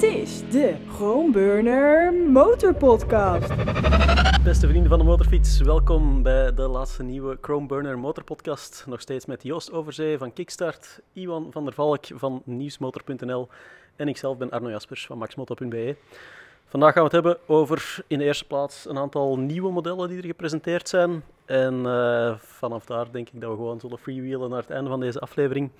Dit is de Chromeburner Motorpodcast. Beste vrienden van de motorfiets, welkom bij de laatste nieuwe Chromeburner Motorpodcast. Nog steeds met Joost Overzee van Kickstart, Iwan van der Valk van Nieuwsmotor.nl en ikzelf ben Arno Jaspers van maxmoto.be. Vandaag gaan we het hebben over in de eerste plaats een aantal nieuwe modellen die er gepresenteerd zijn. En eh, vanaf daar denk ik dat we gewoon zullen freewheelen naar het einde van deze aflevering.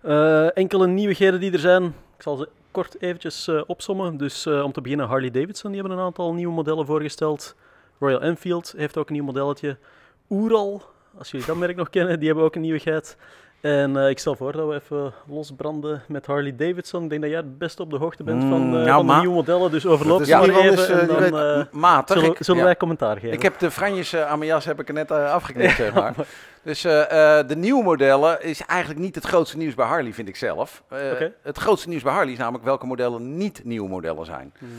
Eh, enkele nieuwigheden die er zijn. Ik zal ze kort eventjes eh, opsommen. Dus eh, om te beginnen Harley Davidson, die hebben een aantal nieuwe modellen voorgesteld. Royal Enfield heeft ook een nieuw modelletje. Ural, als jullie dat merk nog kennen, die hebben ook een nieuwigheid. En eh, ik stel voor dat we even losbranden met Harley Davidson. Ik denk dat jij het best op de hoogte bent van, Mm, eh, nou, van de nieuwe modellen, dus overloop Dus ze maar is, even eh, en dan weet- Matig. zullen, ik, zullen ja. wij commentaar geven. ik heb de franjes aan mijn jas heb ik er net afgeknipt, zeg maar. Dus de nieuwe modellen is eigenlijk niet het grootste nieuws bij Harley, vind ik zelf. Het grootste nieuws bij Harley is namelijk welke modellen niet nieuwe modellen zijn. Mhm.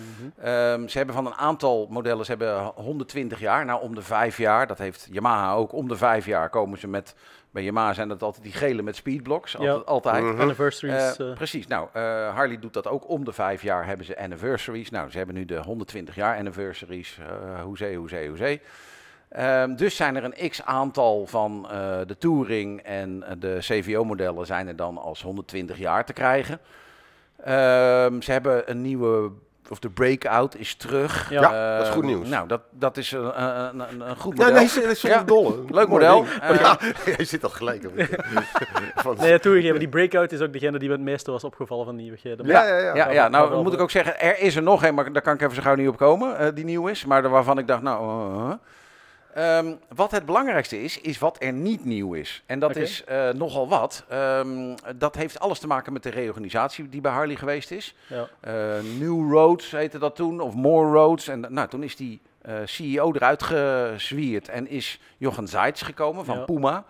Ehm, ze hebben van een aantal modellen, ze hebben 120 jaar, nou om de vijf jaar, dat heeft Yamaha ook, om de vijf jaar komen ze met, bij Yamaha zijn dat altijd die gele met speedblocks, Ja. altijd. altijd. Mhm. Anniversaries. Eh, eh, precies. Nou, eh, Harley doet dat ook om de vijf jaar hebben ze anniversaries. Nou, ze hebben nu de 120 jaar anniversaries. eh hoezee, hoezee, hoezee. Ehm, dus zijn er een x aantal van eh, de Touring en de CVO-modellen zijn er dan als 120 jaar te krijgen. Ehm, ze hebben een nieuwe, of de Breakout is terug. Ja. Ja, dat is goed nieuws. Nou, dat, dat is een, een, een, een goed Ja, model. nee, dat is Ja. dolle. Leuk model. Eh, ja, jij zit al gelijk op. Van- Nee, toegegeven, die breakout is ook degene die me het meeste was opgevallen van nieuwigheden. ja, ja, ja. Ja, ja, nou wel moet ik ook zeggen, er is er nog een, maar daar kan ik even zo gauw niet op komen, eh, die nieuw is. Maar waarvan ik dacht, nou... Ehm, wat het belangrijkste is, is wat er niet nieuw is. En dat is eh, nogal wat. Ehm, dat heeft alles te maken met de reorganisatie die bij Harley geweest is. Ja. Eh, New Roads heette dat toen, of More Roads. En nou, toen is die eh, CEO eruit gezwierd en is Jochen Zeitz gekomen van Ja. Puma.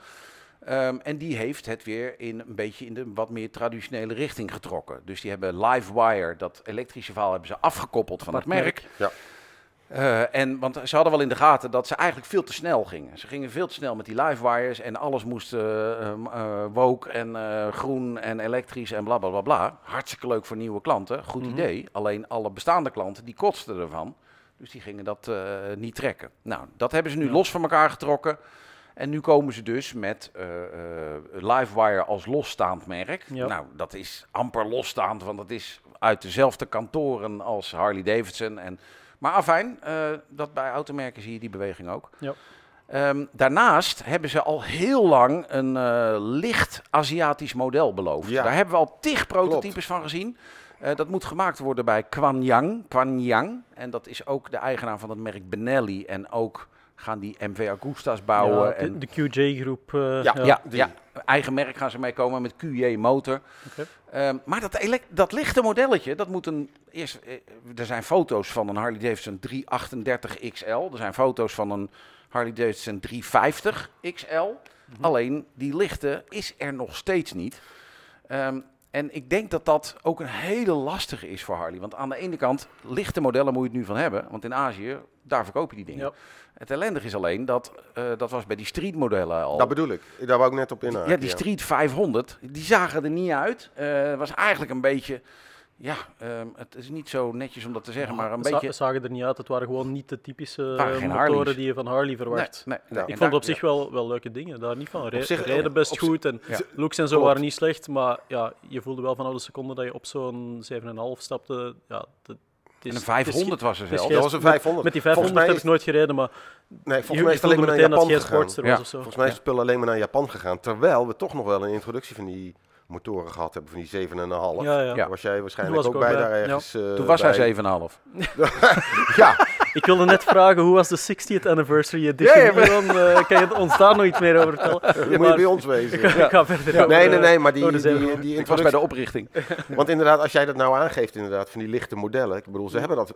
Ehm, en die heeft het weer in een beetje in de wat meer traditionele richting getrokken. Dus die hebben Livewire, dat elektrische verhaal, hebben ze afgekoppeld van Apart het merk. Ja. Eh, en, want ze hadden wel in de gaten dat ze eigenlijk veel te snel gingen. Ze gingen veel te snel met die livewires en alles moest eh, woke en groen en elektrisch en bla bla bla bla. Hartstikke leuk voor nieuwe klanten, goed Mhm. idee. Alleen alle bestaande klanten die kotsten ervan. Dus die gingen dat niet trekken. Nou, dat hebben ze nu Ja. los van elkaar getrokken. En nu komen ze dus met eh, eh, Livewire als losstaand merk. Ja. Nou, dat is amper losstaand, want dat is uit dezelfde kantoren als Harley Davidson. En, maar afijn, eh, dat bij automerken zie je die beweging ook. Ja. Ehm, daarnaast hebben ze al heel lang een eh, licht Aziatisch model beloofd. Ja. Daar hebben we al tig prototypes van gezien. Eh, dat moet gemaakt worden bij Kwanyang. Kwanyang. En dat is ook de eigenaar van het merk Benelli. En ook gaan die MV Augustas bouwen. Ja, en de, de QJ-groep. eh, Ja. ja, ja, eigen merk gaan ze mee komen met QJ motor. Oké. Ehm, maar dat, dat lichte modelletje, dat moet een... Eerst, eh, er zijn foto's van een Harley Davidson 338 XL. Er zijn foto's van een Harley Davidson 350 XL. Alleen die lichte is er nog steeds niet. Ehm, en ik denk dat dat ook een hele lastige is voor Harley. Want aan de ene kant, lichte modellen moet je het nu van hebben. Want in Azië, daar verkoop je die dingen. Ja. Het ellendige is alleen dat, eh, dat was bij die streetmodellen al. Dat bedoel ik. Daar wou ik net op in. Ja, die Street 500, die zagen er niet uit. Het was eigenlijk een beetje, ja, ehm, het is niet zo netjes om dat te zeggen, maar een beetje... zagen er niet uit. Het waren gewoon niet de typische motoren Harleys. die je van Harley verwacht. Nee, nee, Ja. nee. Ik En vond daar- op zich wel, wel leuke dingen, daar niet van. Re zich- rijden best op goed en Ja. looks en zo Klopt. waren niet slecht, maar ja, je voelde wel vanaf de seconde dat je op zo'n 7,5 stapte. Ja, het, En een 500 was er zelfs. Dat was een 500. Met die Volgens 500 mij heb is- ik nooit gereden, maar Nee, je, volgens je mij is het alleen maar naar Japan gegaan. Ja. was of zo. Volgens mij is het spul alleen maar naar Japan gegaan. Terwijl we toch nog wel een introductie van die motoren gehad hebben, van die 7,5. Ja, ja. Ja. Was jij waarschijnlijk Toen was ook bij ook bij. daar ergens. eh, Toen was hij bij. 7,5. Ja, Ik wilde net vragen, hoe was de 60th anniversary edition? Ja, ja? Eh, kan je ons daar nog iets meer over vertellen? dan moet je bij ons wezen. Ik ga, ik ga verder over, Nee, nee, nee, maar die, die, 7,5. die, was bij de oprichting. Want inderdaad, als jij dat nou aangeeft, inderdaad, van die lichte modellen. Ik bedoel, ze hebben dat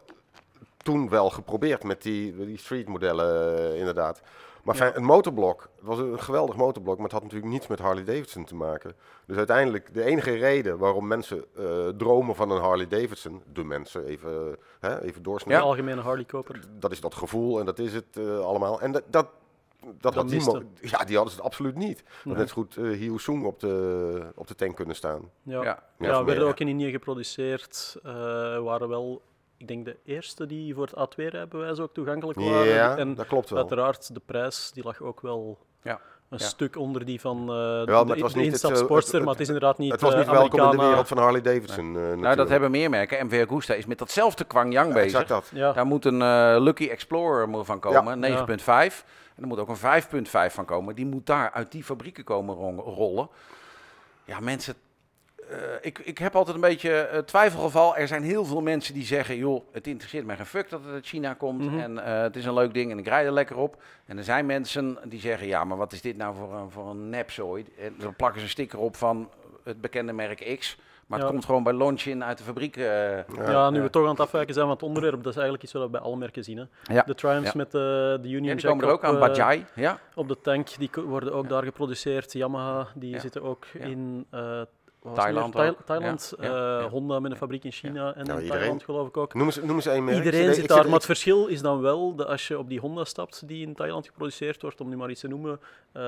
toen wel geprobeerd met die, die street modellen, eh, inderdaad. Maar Ja. fijn, een motorblok, het was een geweldig motorblok, maar het had natuurlijk niets met Harley Davidson te maken. Dus uiteindelijk, de enige reden waarom mensen eh, dromen van een Harley Davidson, de mensen, even, hè, even De doorsnijden, algemene Harley-koper. dat is dat gevoel en dat is het eh, allemaal. En dat, dat dat, Dat ja, die hadden ze absoluut niet. Mhm. Net zo goed uh, Hyo Sung op de, op de tank kunnen staan. Ja, Ja. ja, Ja, werden ook in Indië geproduceerd. eh, waren wel, ik denk, de eerste die voor het A2-rijbewijs ook toegankelijk waren. Ja, en dat klopt wel. uiteraard, de prijs die lag ook wel Ja. een Ja. stuk onder die van eh maar de, het was de niet het, instap eh, Sportster, het- maar het is inderdaad niet het was eh, niet welkom in de wereld van Harley Davidson. eh, Nou, dat hebben meer merken. MV Agusta is met datzelfde Kwangyang bezig. Exact dat. Ja, Daar moet een eh, Lucky Explorer van komen, Ja. 9.5. En er moet ook een 5.5 van komen. Die moet daar uit die fabrieken komen rollen. Ja, mensen. Eh, ik, ik heb altijd een beetje eh, twijfelgeval. Er zijn heel veel mensen die zeggen: joh, het interesseert mij geen fuck dat het uit China komt. Mhm. En eh, het is een leuk ding en ik rijd er lekker op. En er zijn mensen die zeggen: ja, maar wat is dit nou voor een, voor een nepzooi? En dan plakken ze een sticker op van het bekende merk X. Maar het Ja. komt gewoon bij launch in uit de fabriek. eh, ja, nu we toch aan het afwijken zijn van het onderwerp, dat is eigenlijk iets wat we bij alle merken zien. Hè. Ja. De Triumphs Ja. met de, de Union ja, die Jack komen er ook op, aan. Bajai. Ja. op de tank, die worden ook daar geproduceerd. Yamaha, die Ja. zitten ook Ja. in eh, het Thailand? Thail-. Thailand. Ja, eh, ja. Honda met een fabriek in China en in iedereen. Thailand geloof ik ook. Noem eens, noem eens één merk. Iedereen zit daar, ik- maar het verschil is dan wel dat als je op die Honda stapt die in Thailand geproduceerd wordt, om nu maar iets te noemen, eh,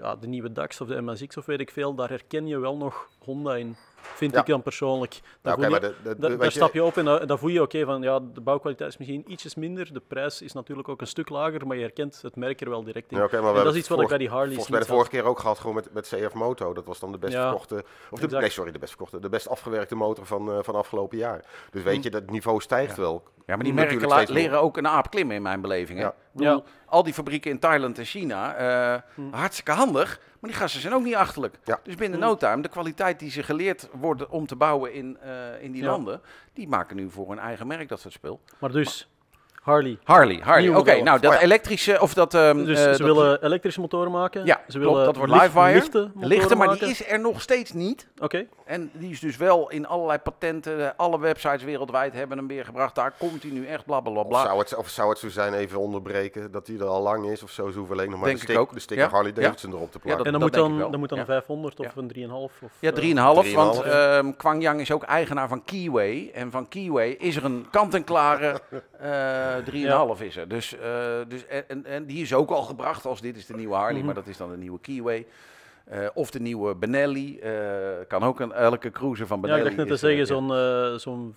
ja, de nieuwe DAX of de MSX of weet ik veel, daar herken je wel nog Honda in. Vind Ja. ik dan persoonlijk. Je- de- de- daar je- stap je op en dan, dan voel je, oké, van ja, de bouwkwaliteit is misschien ietsjes minder, de prijs is natuurlijk ook een stuk lager, maar je herkent het merk er wel direct in. Ja, maar en dat is iets wat ik bij die Harleys Volgens mij niet de vorige keer ook gehad, gewoon met, met CF Moto. Dat was dan de best verkochte, of de, nee, sorry, de best verkochte, de best afgewerkte motor van, eh, van afgelopen jaar. Dus weet Hm. je, dat niveau stijgt wel. Ja, maar die merken la- leren ook een aap klimmen in mijn beleving. Hè? Ja. Ik bedoel, Ja. Al die fabrieken in Thailand en China, eh, Hm. hartstikke handig. Maar die gasten zijn ook niet achterlijk. Ja. Dus binnen Hm. no time, de kwaliteit die ze geleerd worden om te bouwen in, eh, in die Ja. landen, die maken nu voor hun eigen merk dat soort spul. Maar dus, Harley. Harley, Harley. Oké, nou dat Oh ja. elektrische, of dat... ehm, Dus eh, ze dat willen elektrische motoren maken. Ja, ze klopt, willen dat wordt licht- Livewire. Lichte, lichten, maar maken. die is er nog steeds niet. Oké, En die is dus wel in allerlei patenten, eh, alle websites wereldwijd hebben hem weer gebracht. Daar komt hij nu echt bla bla bla. Of zou, het, of zou het zo zijn, even onderbreken, dat die er al lang is of zo? Ze hoeven alleen nog maar Denk de, stick, ook. de sticker Ja. Harley Ja. Davidson erop te plakken. dat- en dan dat moet denk dan, ik wel. dan moet dan Ja. een 500 of Ja. een 3,5. Of, Ja, eh, 3,5. Want 3,5. ehm Kwang Yang is ook eigenaar van Keyway. En van Keyway is er een kant-en-klare eh 3,5 is er. Dus, eh, dus, en, en, die is ook al gebracht als dit is de nieuwe Harley. Mhm. Maar dat is dan de nieuwe Keyway. Eh, of de nieuwe Benelli. eh, kan ook een, elke cruiser van ja, Benelli. ik dacht net te eh, zeggen, ja. zo'n eh zo'n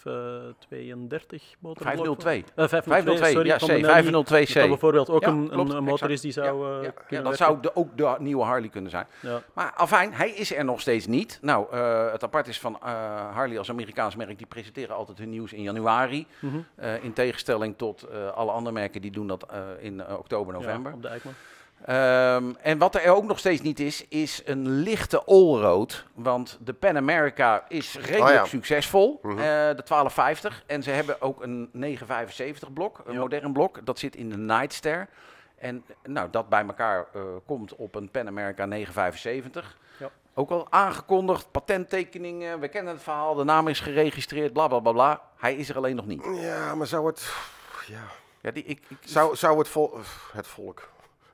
532 motorblok. 502. Eh, 502, 502, sorry, ja, C, Benelli. 502 Dat C. bijvoorbeeld ook Ja, een, klopt, een, motor is die zou Ja, eh, ja, dat zou de, ook de nieuwe Harley kunnen zijn. Maar afijn, hij is er nog steeds niet. Nou, eh, het apart is van eh, Harley als Amerikaans merk, die presenteren altijd hun nieuws in januari. Mhm. In tegenstelling tot alle andere merken, die doen dat in oktober, november. op de Eikman. Ehm, en wat er ook nog steeds niet is, is een lichte allroad. Want de Pan America is redelijk Oh ja. succesvol, Mhm. eh, de 1250. En ze hebben ook een 975 blok, een Ja. modern blok. Dat zit in de Nightster. En nou, dat bij elkaar eh, komt op een Pan America 975. Ja. Ook al aangekondigd, patenttekeningen, we kennen het verhaal, de naam is geregistreerd, bla bla bla bla. Hij is er alleen nog niet. Ja, maar zou het... Ja. Ja, die, ik, ik, Zou, zou het, vol, het volk...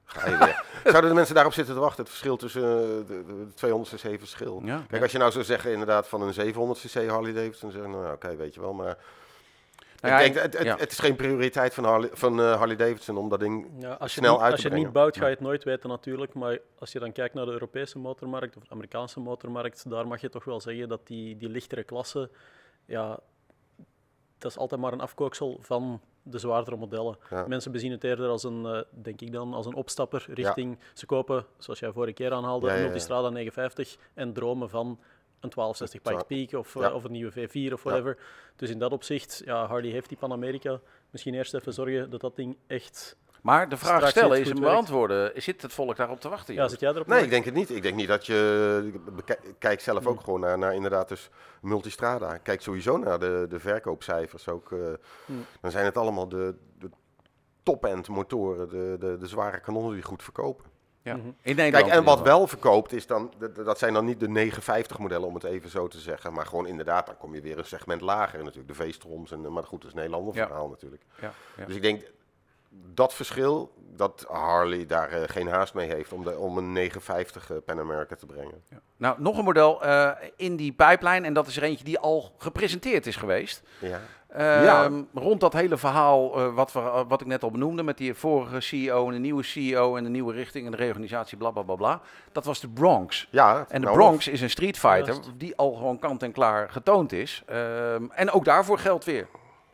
Ga je weer. Zouden de mensen daarop zitten te wachten? Het verschil tussen eh, de, de, de 200 cc verschil. ja, Kijk, als je nou zou zeggen inderdaad van een 700 cc Harley Davidson, dan zeg je, nou oké, weet je wel, maar... Nou ja, ik denk, het, het, ja. het is geen prioriteit van Harley, van, eh, Harley Davidson om dat ding... Ja, als je, snel niet, uit als te je het niet brengen. bouwt, ga je het nooit weten natuurlijk. Maar als je dan kijkt naar de Europese motormarkt of de Amerikaanse motormarkt, daar mag je toch wel zeggen dat die, die lichtere klasse, ja, dat is altijd maar een afkooksel van de zwaardere modellen. Ja. Mensen bezien het eerder als een, eh, denk ik dan, als een opstapper richting, ze kopen, zoals jij vorige keer aanhaalde, een. Multistrada 950 en dromen van een 1260 Pikes Zo. Peak of, eh, of een nieuwe V4 of whatever. Dus in dat opzicht, ja, Harley heeft die Pan America. Misschien eerst even zorgen dat dat ding echt... Maar de vraag Straks stellen is hem beantwoorden. Zit het volk daarop te wachten? Ja, zit jij erop? Nee, ik denk het niet. Ik denk niet dat je... Kijk zelf Hmm. ook gewoon naar, naar inderdaad dus Multistrada. Kijk sowieso naar de, de verkoopcijfers ook. eh, Hmm. Dan zijn het allemaal de, de top-end motoren, de, de, de zware kanonnen die goed verkopen. Ja. Mhm. In Nederland. Kijk, en wat wel verkoopt is dan, dat zijn dan niet de 950 modellen om het even zo te zeggen, maar gewoon inderdaad, dan kom je weer een segment lager natuurlijk, de V-stroms, en, maar goed, dat is een heel ander Ja. verhaal natuurlijk. Ja, ja. Dus ik denk, dat verschil, dat Harley daar eh, geen haast mee heeft om, de, om een 950 eh, Pan America te brengen. Nou, nog een model eh, in die pijplijn. En dat is er eentje die al gepresenteerd is geweest. Ja. Ehm, Rond dat hele verhaal wat, we, wat ik net al benoemde met die vorige CEO en de nieuwe CEO en de nieuwe richting en de reorganisatie, bla bla bla bla. Dat was de Bronx. Ja, En de nou, Bronx is een street fighter die al gewoon kant en klaar getoond is. Ehm, en ook daarvoor geldt weer.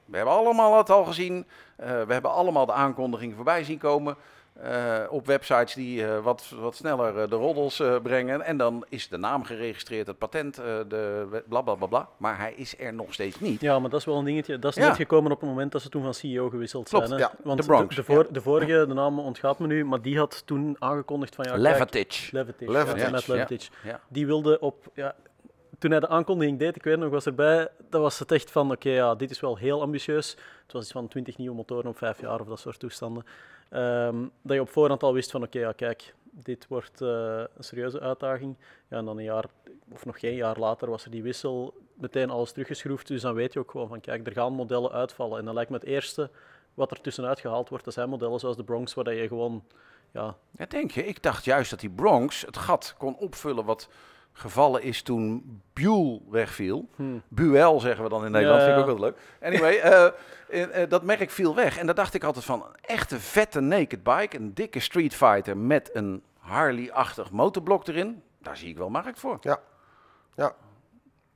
We hebben allemaal het al gezien. Eh, we hebben allemaal de aankondigingen voorbij zien komen. eh, op websites die eh, wat, wat sneller de roddels brengen. En dan is de naam geregistreerd, het patent, de bla bla bla bla. Maar hij is er nog steeds niet. Ja, maar dat is wel een dingetje. Dat is Ja. net gekomen op het moment dat ze toen van CEO gewisseld Klopt, zijn. Hè? ja. Want De Bronx, De, voor- de vorige, de naam ontgaat me nu, maar die had toen aangekondigd van ja, Levitage. Levitage. Die wilde op... Ja, toen hij de aankondiging deed, ik weet nog, was erbij, dat was het echt van, oké, ja, dit is wel heel ambitieus. Het was iets van 20 nieuwe motoren op vijf jaar of dat soort toestanden. Ehm, dat je op voorhand al wist van, oké, ja, kijk, dit wordt eh, een serieuze uitdaging. Ja, en dan een jaar, of nog geen jaar later, was er die wissel, meteen alles teruggeschroefd. Dus dan weet je ook gewoon van, kijk, er gaan modellen uitvallen. En dan lijkt me het eerste wat er tussenuit gehaald wordt, dat zijn modellen zoals de Bronx, waar je gewoon, ja, Ja, denk je? Ik dacht juist dat die Bronx het gat kon opvullen wat gevallen is toen Buell wegviel. hmm, Buell zeggen we dan in Nederland, Ja, vind ik ook wel leuk. Anyway, eh, eh, dat merk viel weg. En daar dacht ik altijd van, een echte vette naked bike, een dikke street fighter met een Harley-achtig motorblok erin. Daar zie ik wel markt voor. Ja. Ja.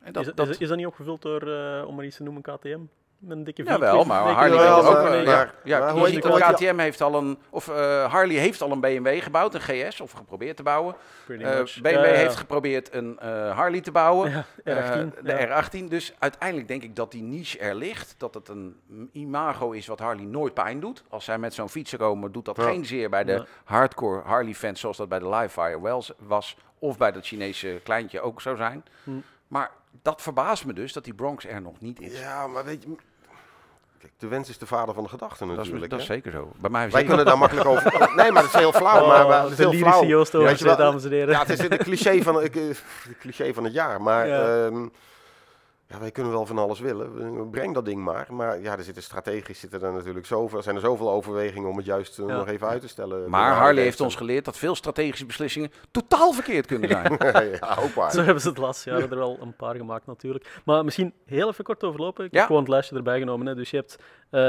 En dat, is, dat, is, is dat niet opgevuld door, eh, om maar iets te noemen, KTM? Een dikke vier- Jawel, maar dikke- Harley heeft ook maar- een, maar- ja, ja, maar je ziet dat KTM heeft al een, of eh, Harley heeft al een BMW gebouwd, een GS, of geprobeerd te bouwen. Eh. BMW Ja, ja, ja. heeft geprobeerd een eh, Harley te bouwen. Ja, Eh, R18. de ja. R18. Dus uiteindelijk denk ik dat die niche er ligt. Dat het een imago is wat Harley nooit pijn doet. Als zij met zo'n fietser komen, doet dat Ja. geen zeer bij de hardcore Harley-fans. Zoals dat bij de Livefire wel z- was. Of bij dat Chinese kleintje ook zou zijn. Hm. Maar dat verbaast me dus dat die Bronx er nog niet is. Ja, maar weet je... Kijk, de wens is de vader van de gedachte dat is, natuurlijk. dat is hè. zeker zo. Bij mij Wij zeker. kunnen daar makkelijk over... Nee, maar dat is heel flauw. maar, maar, het is de heel flauw. Joost Weet je Overzee, wel, dames en heren. Ja, het is de cliché van, ik, eh, de cliché van het jaar. Maar Ja. ehm, ja, wij kunnen wel van alles willen. We- Breng dat ding maar. Maar ja, er zitten strategisch zitten er natuurlijk zoveel, zijn er zoveel overwegingen om het juist eh, Ja. nog even uit te stellen. Maar Harley heeft ons geleerd dat veel strategische beslissingen totaal verkeerd kunnen zijn. ja, ook waar. Zo hebben ze het laatste jaar er wel een paar gemaakt natuurlijk. Maar misschien heel even kort overlopen. Ik Ja. heb gewoon het lijstje erbij genomen. Hè. Dus je hebt eh,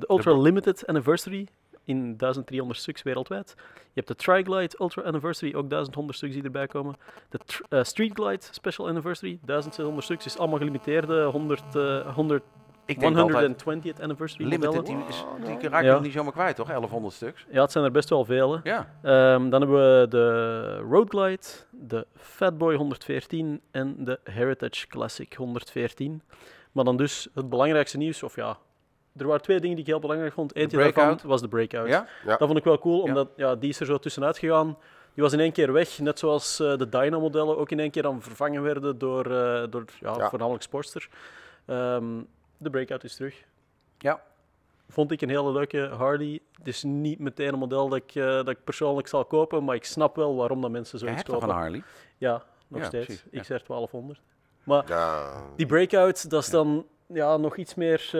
de Ultra Limited Anniversary in 1300 stuks wereldwijd. Je hebt de Triglide Ultra Anniversary, ook 1100 stuks die erbij komen. De eh, Street Glide Special Anniversary, 1600 stuks. is allemaal gelimiteerde 100, eh 100 Ik denk altijd, 120th Anniversary limited, die, is, die raak je Ja. niet zomaar kwijt, toch? 1100 stuks. Ja, het zijn er best wel veel. hè. Ja. Ehm, dan hebben we de Road Glide, de Fatboy 114 en de Heritage Classic 114. Maar dan dus het belangrijkste nieuws, of ja, er waren twee dingen die ik heel belangrijk vond. Eentje daarvan was de Breakout. Ja? Dat vond ik wel cool, omdat ja, die is er zo tussenuit gegaan. Die was in één keer weg, net zoals eh, de Dyna-modellen ook in één keer dan vervangen werden door, eh, door ja, Ja. voornamelijk Sportster. Ehm, de Breakout is terug. Ja. Vond ik een hele leuke Harley. Het is niet meteen een model dat ik, eh, dat ik persoonlijk zal kopen, maar ik snap wel waarom dat mensen Je zoiets hebt toch kopen. een Harley? Ja, nog Ja, steeds. precies, ja. XR 1200. Maar Ja, die breakout, dat is dan ja, nog iets meer eh,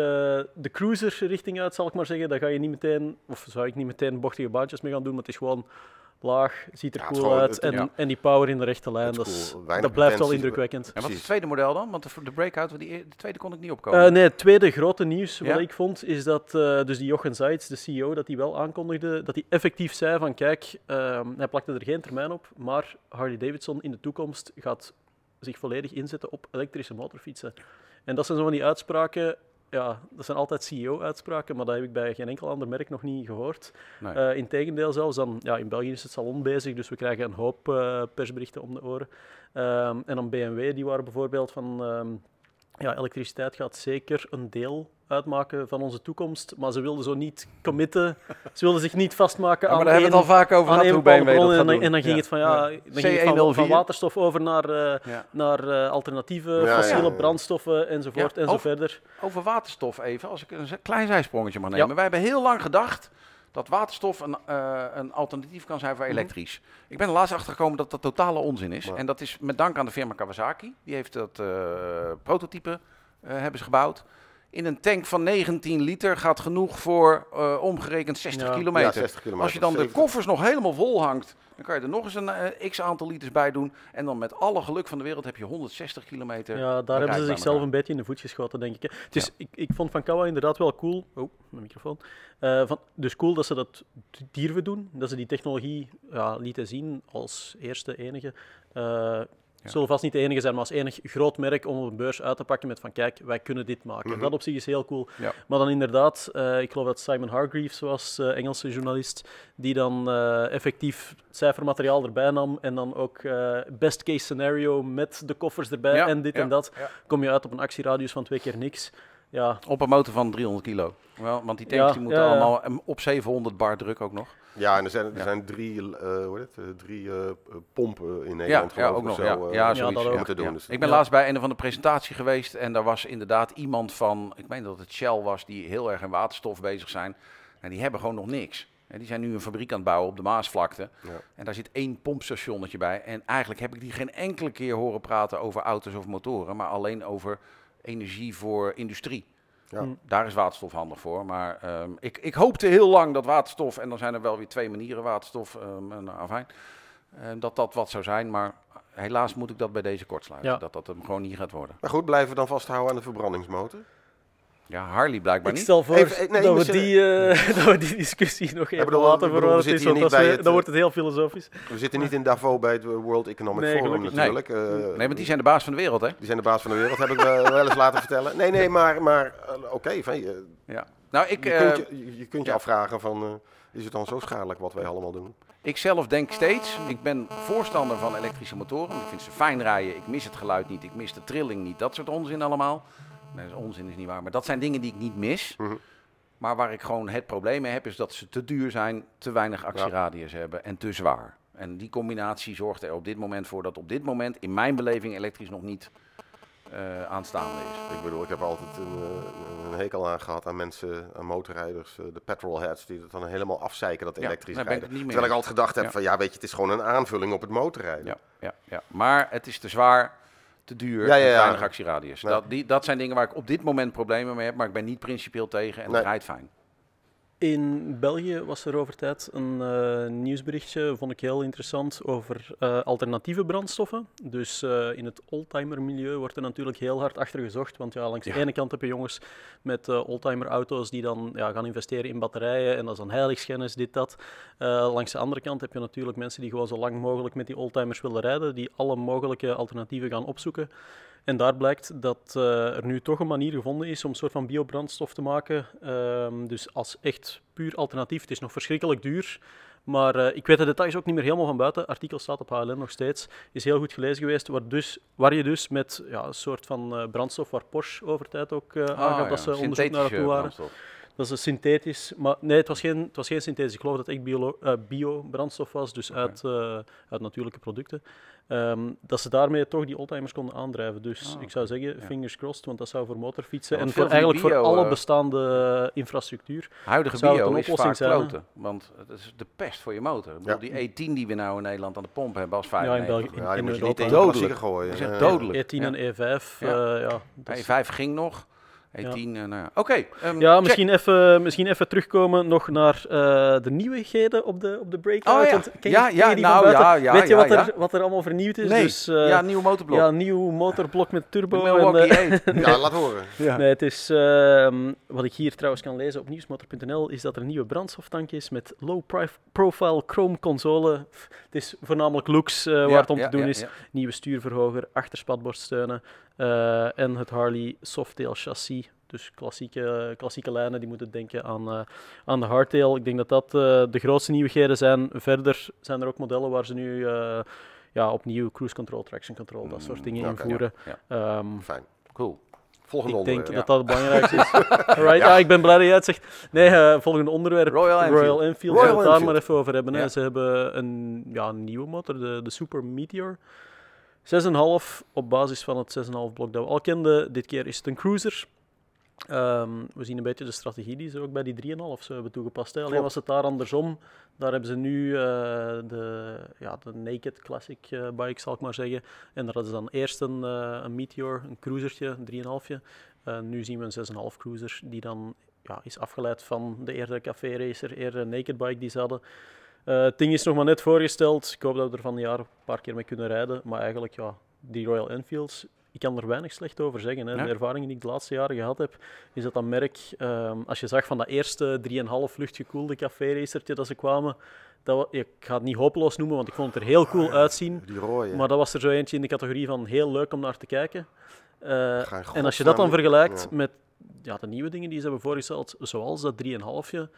de cruiser richting uit, zal ik maar zeggen. Daar ga je niet meteen, of zou ik niet meteen bochtige baantjes mee gaan doen, maar het is gewoon laag, ziet er Ja, cool uit het- en, ja. en die power in de rechte lijn, dat, is- cool. Weinig dat blijft wel indrukwekkend. En wat is het tweede model dan? Want de, de breakout, die, e- de tweede kon ik niet opkomen. Eh, nee, het tweede grote nieuws wat ik vond, is dat eh, dus die Jochen Zeitz, de CEO, dat hij wel aankondigde, dat hij effectief zei van kijk, ehm, hij plakte er geen termijn op, maar Harley Davidson in de toekomst gaat zich volledig inzetten op elektrische motorfietsen. En dat zijn zo van die uitspraken, ja, dat zijn altijd CEO-uitspraken, maar dat heb ik bij geen enkel ander merk nog niet gehoord. Nee. Eh integendeel zelfs, dan, ja, in België is het salon bezig, dus we krijgen een hoop eh, persberichten om de oren. Ehm, en dan BMW, die waren bijvoorbeeld van, ehm, ja, elektriciteit gaat zeker een deel uitmaken van onze toekomst, maar ze wilden zo niet committen, ze wilden zich niet vastmaken Ja, maar aan daar hebben we het al vaak over aan gehad, hoe BMW dat gaat en, dan, doen. en dan ging Ja. het van, ja, Ja. dan ging het van, van C104. waterstof over naar, eh, Ja. naar eh, alternatieve fossiele ja. brandstoffen enzovoort Ja, en zo of- verder. Over waterstof even, als ik een klein zijsprongetje mag Ja. nemen. Wij hebben heel lang gedacht dat waterstof een, eh, een alternatief kan zijn voor Mhm. elektrisch. Ik ben er laatst achter gekomen dat dat totale onzin is. Ja. En dat is met dank aan de firma Kawasaki. Die heeft dat eh, prototype eh, hebben ze gebouwd. in een tank van 19 liter gaat genoeg voor omgerekend 60 Ja. kilometer. Ja, 60 kilometer. Als je dan de 70. koffers nog helemaal vol hangt, dan kan je er nog eens een eh, x aantal liters bij doen. En dan met alle geluk van de wereld heb je 160 kilometer. Ja, daar hebben ze zichzelf een beetje in de voet geschoten, denk ik. Het is, ik, ik vond Van Kawa inderdaad wel cool. Oh, mijn microfoon. Eh, van, dus cool dat ze dat d- durven doen. Dat ze die technologie ja, lieten zien als eerste, enige. Eh Het zullen vast niet de enige zijn, maar als enig groot merk om op een beurs uit te pakken met van kijk, wij kunnen dit maken. Mhm. Dat op zich is heel cool. Ja. Maar dan inderdaad, eh, ik geloof dat Simon Hargreaves was, eh, Engelse journalist, die dan eh, effectief cijfermateriaal erbij nam en dan ook best case scenario met de koffers erbij Ja, en dit ja, en dat. Kom je uit op een actieradius van twee keer niks. Ja, Op een motor van 300 kilo. Wel, want die tanks Ja, die moeten ja, ja. allemaal em, op 700 bar druk ook nog. Ja, en er zijn, er Ja. zijn drie, eh, hoe heet het, eh, drie eh, pompen in Nederland ja, ook nog. Ja, zo, ja, Ja, zoiets, dat ook. om te doen. ja. Dus- ik ben Ja. laatst bij een of andere presentatie geweest en daar was inderdaad iemand van, ik meen dat het Shell was, die heel erg in waterstof bezig zijn. En die hebben gewoon nog niks. En die zijn nu een fabriek aan het bouwen op de Maasvlakte. Ja. En daar zit één pompstationnetje bij. En eigenlijk heb ik die geen enkele keer horen praten over auto's of motoren, maar alleen over energie voor industrie. Ja. Mm. Daar is waterstof handig voor. Maar ehm, ik, ik hoopte heel lang dat waterstof, en dan zijn er wel weer twee manieren waterstof, ehm nou, afijn, ehm, dat dat wat zou zijn. Maar helaas moet ik dat bij deze kortsluiten. Ja. Dat dat hem gewoon niet gaat worden. Maar goed, blijven we dan vasthouden aan de verbrandingsmotor? Ja, Harley blijkbaar ik niet. stel voor Even- eh, nee, dat, we die, eh, dat we die discussie nog even bedoel, laten ik voor wat het is, want we- dan eh, wordt het heel filosofisch. We zitten niet in Davos bij het World Economic Nee, Forum natuurlijk. eh, Nee, want die zijn de baas van de wereld, hè? die zijn de baas van de wereld, heb ik me wel eens laten vertellen. Nee, nee, maar, maar eh, oké, van, je, Ja. Nou, ik, je, eh, kunt je, kunt je ja. afvragen van, eh, is het dan zo schadelijk wat wij allemaal doen? ik zelf denk steeds, ik ben voorstander van elektrische motoren. Ik vind ze fijn rijden, ik mis het geluid niet, ik mis de trilling niet. Dat soort onzin allemaal. Nee, dat is onzin is niet waar, maar dat zijn dingen die ik niet mis. Mhm. Maar waar ik gewoon het probleem mee heb, is dat ze te duur zijn, te weinig actieradius hebben en te zwaar. En die combinatie zorgt er op dit moment voor dat op dit moment in mijn beleving elektrisch nog niet eh, aanstaande is. Ik bedoel, ik heb altijd een, eh, een hekel aan gehad aan mensen, aan motorrijders, eh, de petrolheads, die het dan helemaal afzeiken dat Ja, elektrisch ik rijden. mee Terwijl ik altijd gedacht heb Ja. van, ja weet je, het is gewoon een aanvulling op het motorrijden. Ja, ja, ja. Maar het is te zwaar, te duur Ja, ja, en weinig actieradius. Nee. Dat, die, dat zijn dingen waar ik op dit moment problemen mee heb, maar ik ben niet principieel tegen en het Nee. rijdt fijn. In België was er over tijd een eh, nieuwsberichtje, vond ik heel interessant, over eh, alternatieve brandstoffen. Dus eh, in het oldtimer-milieu wordt er natuurlijk heel hard achter gezocht. Want ja, langs Ja. de ene kant heb je jongens met oldtimer-auto's die dan ja, gaan investeren in batterijen en dat is dan heiligschennis, dit, dat. Langs de andere kant heb je natuurlijk mensen die gewoon zo lang mogelijk met die oldtimers willen rijden, die alle mogelijke alternatieven gaan opzoeken. En daar blijkt dat eh, er nu toch een manier gevonden is om een soort van biobrandstof te maken. Ehm, dus als echt puur alternatief. Het is nog verschrikkelijk duur. Maar eh, ik weet de details ook niet meer helemaal van buiten. Het artikel staat op HLN nog steeds. Is heel goed gelezen geweest. Waar, dus, waar je dus met ja, een soort van eh, brandstof waar Porsche over tijd ook eh aangaf Ah, ja, dat ze onderzoek naar naartoe waren. brandstof. Dat is een synthetisch, maar nee, het was geen, het was geen synthetisch. Ik geloof dat het echt bio, eh, bio-brandstof was, dus uit, eh, uit natuurlijke producten. Ehm, dat ze daarmee toch die oldtimers konden aandrijven. Dus Ah, ik zou zeggen, Ja. fingers crossed, want dat zou voor motorfietsen Ja, en voor, eigenlijk voor alle eh, bestaande infrastructuur. Huidige Zou het bio een is oplossing vaak zijn, kloten, want het is de pest voor je motor. Ik bedoel. Die E10 die we nou in Nederland aan de pomp hebben als Ja, in 95. België. Ja, die in moet je niet in de Dodelijk. gooien. Dat is echt dodelijk. E10 Ja. en E5, Ja. ja. ja, dat is- E5 ging nog. E10, eh, nou ja. Oké. ehm, Ja, check. misschien even, misschien even terugkomen nog naar eh, de nieuwigheden op de, op de breakout. Oh ja. Want ken je- Ja, ken ja, je die nou, ja, ja, Weet je ja, wat, ja. Er, wat er allemaal vernieuwd is? Nee, Dus, eh, ja, nieuwe motorblok. ja, nieuw motorblok met turbo. En. Ja, laat horen. Ja. Nee, het is, ehm, wat ik hier trouwens kan lezen op nieuwsmotor.nl, is dat er een nieuwe brandstoftank is met low-profile chrome console. Het is voornamelijk looks eh, waar Ja, het om ja, te doen ja, is. ja. Nieuwe stuurverhoger, achterspatbordsteunen eh, en het Harley Softail chassis. Dus klassieke, klassieke lijnen, die moeten denken aan, eh, aan de hardtail. Ik denk dat dat eh, de grootste nieuwigheden zijn. Verder zijn er ook modellen waar ze nu ja, opnieuw cruise control, traction control, dat soort dingen Oké, invoeren. ja, Ehm, Fijn. Cool. Volgende ik denk dat dat het belangrijkste is. Alright, ja. ik ben blij dat jij het zegt. Nee, volgende onderwerp. Royal Enfield. Royal Enfield. Royal Laten we het daar maar even over hebben. Hè. Ze hebben een, ja, nieuwe motor, de, de Super Meteor. 6,5 op basis van het 6,5 blok dat we al kenden. Dit keer is het een cruiser. Ehm, we zien een beetje de strategie die ze ook bij die 3,5 zo hebben toegepast. Hè. Alleen was het daar andersom. Daar hebben ze nu eh, de, ja, de Naked Classic eh, bike, zal ik maar zeggen. En daar hadden ze dan eerst een, eh, een Meteor, een cruisertje, een 3,5. Uh, nu zien we een 6,5 cruiser die dan ja, is afgeleid van de eerdere Café Racer, eerdere Naked Bike die ze hadden. Uh, het ding is nog maar net voorgesteld. Ik hoop dat we er van het jaar een paar keer mee kunnen rijden. Maar eigenlijk, ja, die Royal Enfields, ik kan er weinig slecht over zeggen. Hè. Ja. De ervaringen die ik de laatste jaren gehad heb, is dat dat merk, um, als je zag van dat eerste 3,5 luchtgekoelde café-racertje dat ze kwamen, dat, ik ga het niet hopeloos noemen, want ik vond het er heel cool uitzien. Die rode. Maar dat was er zo eentje in de categorie van heel leuk om naar te kijken. Uh, in en als je dat dan vergelijkt met ja, de nieuwe dingen die ze hebben voorgesteld, zoals dat 3,5.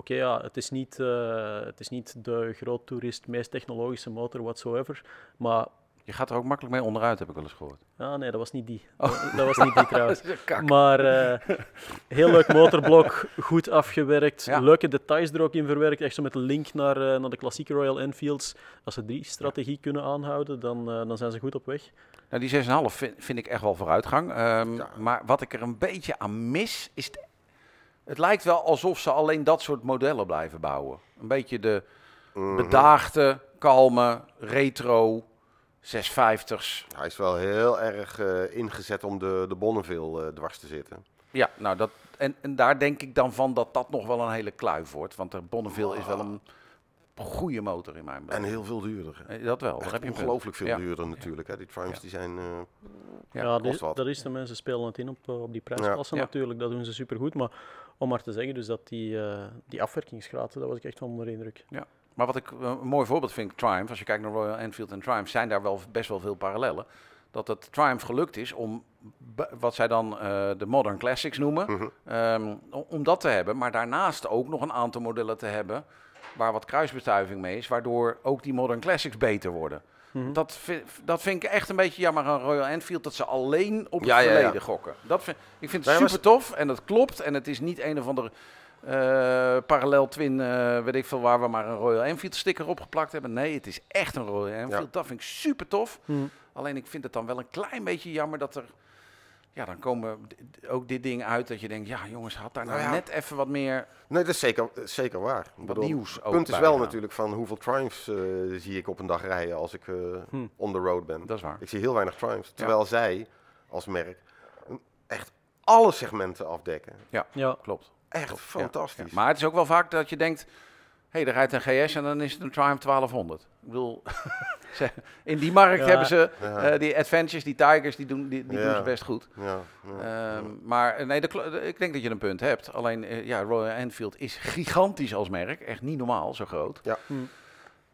Oké, ja, het is, niet, uh, het is niet de groot toerist, meest technologische motor whatsoever. Maar Je gaat er ook makkelijk mee onderuit, heb ik wel eens gehoord. ah, nee, dat was niet die. Dat, dat was niet die trouwens. Maar uh, heel leuk motorblok, goed afgewerkt, Ja. leuke details er ook in verwerkt. Echt zo met een link naar, uh, naar de klassieke Royal Enfields. Als ze die strategie kunnen aanhouden, dan, dan zijn ze goed op weg. Nou, die 6,5 vind, vind ik echt wel vooruitgang. Ehm, Ja. Maar wat ik er een beetje aan mis, is... de- het lijkt wel alsof ze alleen dat soort modellen blijven bouwen. Een beetje de Mhm. bedaagde, kalme, retro 650's. Hij is wel heel erg eh, ingezet om de, de Bonneville eh, dwars te zitten. Ja, nou dat, en, en daar denk ik dan van dat dat nog wel een hele kluif wordt. Want de Bonneville is wel een goede motor in mijn En beleving. heel veel duurder. Eh, Dat wel, daar Echt heb je een punt. ongelooflijk veel Ja. duurder natuurlijk. Hè. Die Triumphs Ja. die zijn... eh, Ja, Ja, kost die- wat. dat is de mensen spelen het in op, eh, op die prijsklasse Ja. natuurlijk. Dat doen ze supergoed. Maar om maar te zeggen, dus dat die, eh, die afwerkingsgraad, daar was ik echt van onder de indruk. Maar wat ik eh, een mooi voorbeeld vind, Triumph, als je kijkt naar Royal Enfield en Triumph, zijn daar wel best wel veel parallellen. Dat het Triumph gelukt is om wat zij dan eh, de Modern Classics noemen, mhm. ehm, om dat te hebben. Maar daarnaast ook nog een aantal modellen te hebben waar wat kruisbestuiving mee is, waardoor ook die Modern Classics beter worden. Mhm. Dat, vind, dat vind ik echt een beetje jammer aan Royal Enfield, dat ze alleen op het Ja, ja, ja. verleden gokken. Dat vind, ik vind het super tof en dat klopt. En het is niet een of ander eh, parallel twin, eh, weet ik veel, waar we maar een Royal Enfield sticker opgeplakt hebben. Nee, het is echt een Royal Enfield. Dat vind ik super tof. Mhm. Alleen ik vind het dan wel een klein beetje jammer dat er... Ja, dan komen ook dit ding uit dat je denkt, ja jongens, had daar nou, Nou ja. net even wat meer Nee, dat is zeker, zeker waar. Wat bedoel, nieuws Het ook punt is wel natuurlijk van hoeveel Triumphs eh, zie ik op een dag rijden als ik eh, Hm. on the road ben. Dat is waar. Ik zie heel weinig Triumphs. Terwijl zij als merk echt alle segmenten afdekken. Ja, Klopt. Echt Klopt, ja, fantastisch. ja. Maar het is ook wel vaak dat je denkt, hé, hey, er rijdt een GS en dan is het een Triumph 1200. Ik bedoel, in die markt Ja. hebben ze Ja. eh, die Adventures, die Tigers, die doen, die, die Ja. doen ze best goed. ja, ja, Ehm, Maar eh, nee, ik denk dat je een punt hebt. Alleen, eh, ja, Royal Enfield is gigantisch als merk. Echt niet normaal, zo groot. Ja. Hm.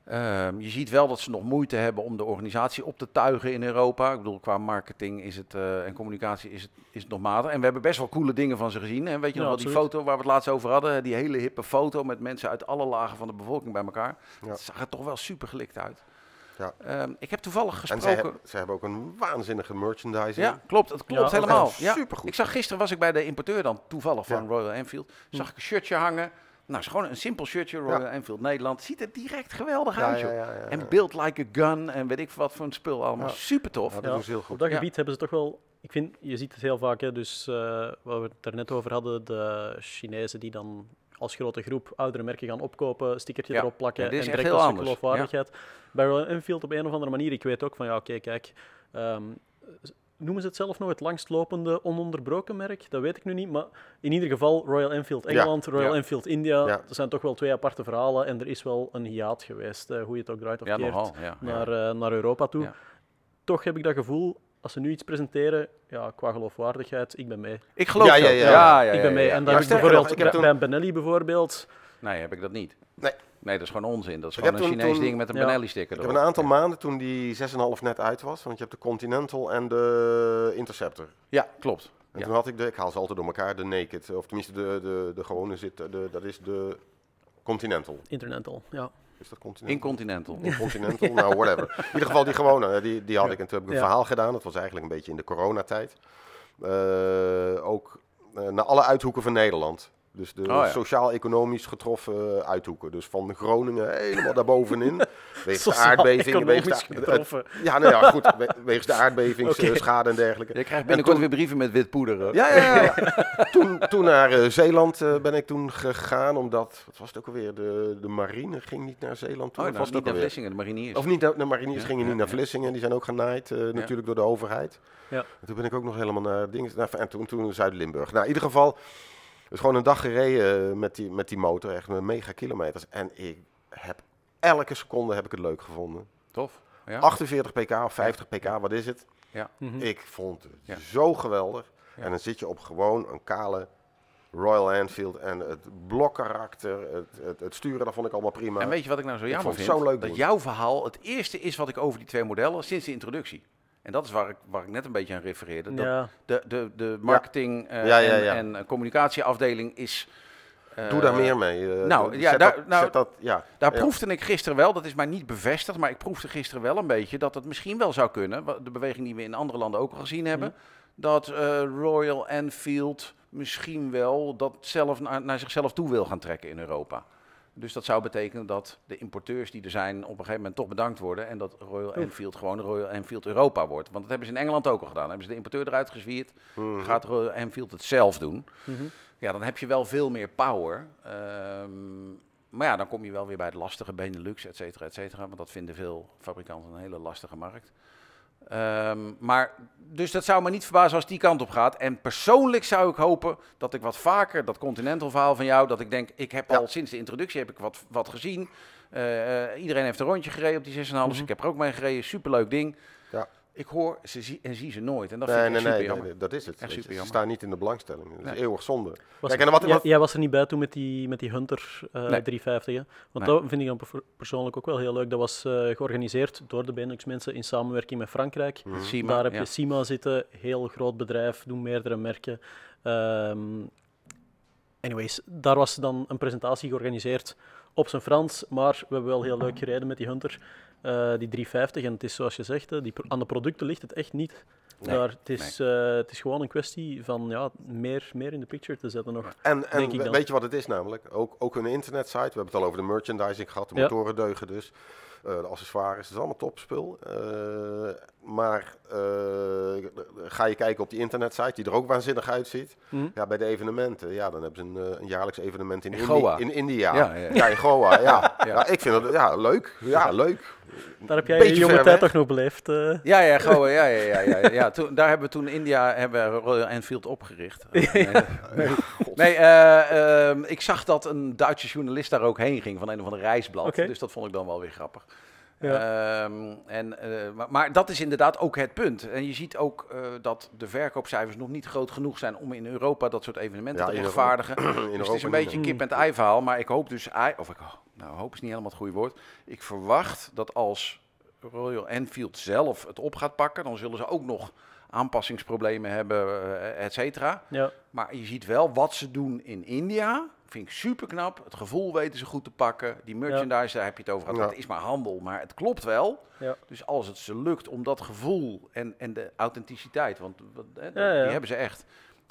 Ehm, je ziet wel dat ze nog moeite hebben om de organisatie op te tuigen in Europa. Ik bedoel, qua marketing is het, eh, en communicatie is het, is het nog matig. En we hebben best wel coole dingen van ze gezien. En weet je Ja, nog wel die foto waar we het laatst over hadden? Die hele hippe foto met mensen uit alle lagen van de bevolking bij elkaar. Ja. Het zag er toch wel super gelikt uit. Ja. Ehm, ik heb toevallig En gesproken... hebben, zij hebben ook een waanzinnige merchandising. Ja, klopt. Het klopt Ja, helemaal. Ja. supergoed. Ik zag gisteren was ik bij de importeur dan toevallig van Ja. Royal Enfield. Zag ik een shirtje hangen. Nou, is gewoon een simpel shirtje Royal Ja. Enfield Nederland. Ziet er direct geweldig Ja, uit, ja, joh. ja, ja, ja. En build like a gun en weet ik wat voor een spul allemaal. Ja. Super tof. Ja, dat ze heel op goed. dat Ja. gebied hebben ze toch wel... Ik vind, je ziet het heel vaak, hè, dus eh, wat we het er net over hadden, de Chinezen die dan als grote groep oudere merken gaan opkopen, stickertje Ja. erop plakken is en direct als anders. geloofwaardigheid. Bij Royal Enfield op een of andere manier, ik weet ook van ja, oké, kijk, ehm, noemen ze het zelf nog het langstlopende ononderbroken merk? Dat weet ik nu niet, maar in ieder geval Royal Enfield Ja. Engeland, Royal Ja. Enfield India, Ja. dat zijn toch wel twee aparte verhalen en er is wel een hiaat geweest, eh, hoe je het ook draait of Ja, keert, nogal. Ja, ja. naar, eh, naar Europa toe. Ja. Toch heb ik dat gevoel, als ze nu iets presenteren, ja, qua geloofwaardigheid, ik ben mee. Ik geloof Ja, ja, ja. ja, ja, ik ben mee. En Ja, dan heb ik bijvoorbeeld nog, ik heb bij, toen- bij Benelli bijvoorbeeld, Nee, heb ik dat niet. Nee. Nee, dat is gewoon onzin. Dat is Ik gewoon een toen- Chinees toen- ding met een Ja. Benelli-sticker Ik heb een aantal Ja. maanden toen die 6,5 net uit was, want je hebt de Continental en de Interceptor. Ja, klopt. En Ja. toen had ik de, ik haal ze altijd door elkaar, de Naked, of tenminste de, de, de gewone zit, de, dat is de Continental. Internet ja. Is dat Continental? Incontinental. Incontinental, nou whatever. In ieder geval die gewone, die, die had ik. En toen heb ik een Ja. verhaal gedaan, dat was eigenlijk een beetje in de coronatijd. Eh ook eh, naar alle uithoeken van Nederland. Dus de Oh ja. sociaal-economisch getroffen uithoeken. Dus van Groningen helemaal daarbovenin. Wegens de aardbeving. Wegens de, ja, nou ja, goed. we- Wegens de aardbevingsschade en dergelijke. Je krijgt binnenkort toen- weer brieven met wit poeder. Ja, ja, ja. toen, toen naar eh, Zeeland eh, ben ik toen gegaan, omdat, wat was het ook alweer, de, de marine ging niet naar Zeeland toe. Oh, of dat was niet ook naar alweer? Vlissingen, de mariniers. Of niet, de, de mariniers Ja, gingen ja, niet naar. Vlissingen, die zijn ook genaaid eh, natuurlijk door de overheid. Ja. En toen ben ik ook nog helemaal naar dingen, naar, en toen, toen Zuid-Limburg. Nou, in ieder geval, dus gewoon een dag gereden eh, met die, met die motor, echt met mega kilometers. En ik heb elke seconde heb ik het leuk gevonden. Tof. Ja? 48 pk of 50 pk, wat is het? Mhm. Ik vond het Ja. zo geweldig. Ja. En dan zit je op gewoon een kale Royal Enfield en het blokkarakter, het, het, het sturen, dat vond ik allemaal prima. En weet je wat ik nou zo Ik jammer vond het vind? zo leuk dat doen. jouw verhaal het eerste is wat ik over die twee modellen sinds de introductie. En dat is waar ik, waar ik net een beetje aan refereerde. Dat Ja, de, de, de marketing eh, Ja, ja, en, ja. en communicatieafdeling is... eh, Doe daar meer mee. eh, nou, zet ja, dat- daar- nou, zet dat, ja. Daar Ja. proefde ik gisteren wel, dat is mij niet bevestigd, maar ik proefde gisteren wel een beetje dat het misschien wel zou kunnen, de beweging die we in andere landen ook al gezien hebben, dat eh, Royal Enfield misschien wel dat zelf naar, naar zichzelf toe wil gaan trekken in Europa. Dus dat zou betekenen dat de importeurs die er zijn op een gegeven moment toch bedankt worden en dat Royal Enfield gewoon Royal Enfield Europa wordt. Want dat hebben ze in Engeland ook al gedaan. Dan hebben ze de importeur eruit gezwierd, Mhm. gaat Royal Enfield het zelf doen. Mhm. Ja, dan heb je wel veel meer power. Ehm, maar ja, dan kom je wel weer bij het lastige Benelux, et cetera, et cetera. Want dat vinden veel fabrikanten een hele lastige markt. Ehm, maar, dus dat zou me niet verbazen als die kant op gaat. En persoonlijk zou ik hopen dat ik wat vaker dat Continental verhaal van jou, dat ik denk, ik heb Ja. al sinds de introductie heb ik wat, wat gezien. Eh, iedereen heeft een rondje gereden op die 6,5. Dus Mhm. ik heb er ook mee gereden. Superleuk ding. Ja. Ik hoor ze zie, en zie ze nooit. En dat Nee, vind ik nee, super nee, jammer. nee, dat is het. Echt super Ze staan niet in de belangstelling. Dat is Nee. eeuwig zonde. Was- Kijk, en wat, jij was er niet bij toen met die, met die Hunter eh, Nee. 350. Hè? Want Nee. dat vind ik dan per- persoonlijk ook wel heel leuk. Dat was eh, georganiseerd door de Benelux mensen in samenwerking met Frankrijk. Mhm. Daar heb ja. je Sima zitten, heel groot bedrijf, doen meerdere merken. Ehm, anyways, daar was dan een presentatie georganiseerd op zijn Frans, maar we hebben wel heel leuk gereden met die Hunter, eh, die 350. En het is zoals je zegt, die, aan de producten ligt het echt niet. Nee, Daar, het, is, eh, het is gewoon een kwestie van ja, meer, meer in de picture te zetten nog. En, en we- weet je wat het is namelijk? Ook, ook hun internetsite. We hebben het al over de merchandising gehad. De Ja. motoren deugen dus. eh, de accessoires. Het is allemaal topspul. Eh, maar eh, ga je kijken op die internetsite, die er ook waanzinnig uitziet. Hm? Ja, bij de evenementen. Ja, dan hebben ze een, eh, een jaarlijks evenement in, In Indi- Goa. in India. Ja, ja, ja. Ja, in Goa. Ja. Ja. ja. ik vind het ja, leuk. Ja, leuk. Daar heb jij Beetje je jonge tijd toch nog beleefd. eh. Ja, ja, Goa, ja, ja, ja, ja, ja. Toen, daar hebben we toen in India hebben we Royal Enfield opgericht. Nee, nee eh, ehm, ik zag dat een Duitse journalist daar ook heen ging van een of ander reisblad. Dus dat vond ik dan wel weer grappig. Ja. Ehm, en, eh, maar, maar dat is inderdaad ook het punt. En je ziet ook eh, dat de verkoopcijfers nog niet groot genoeg zijn om in Europa dat soort evenementen Ja, te rechtvaardigen. In Dus het is een beetje een kip en ei verhaal. Maar ik hoop dus, of ik, nou hoop is niet helemaal het goede woord. Ik verwacht dat als Royal Enfield zelf het op gaat pakken, dan zullen ze ook nog aanpassingsproblemen hebben, eh, et cetera. ja. Maar je ziet wel wat ze doen in India. Vind ik super knap. Het gevoel weten ze goed te pakken. Die merchandise, daar heb je het over gehad. Ja. Het is maar handel, maar het klopt wel. Ja. Dus als het ze lukt om dat gevoel en, en de authenticiteit, want hè, die hebben ze echt,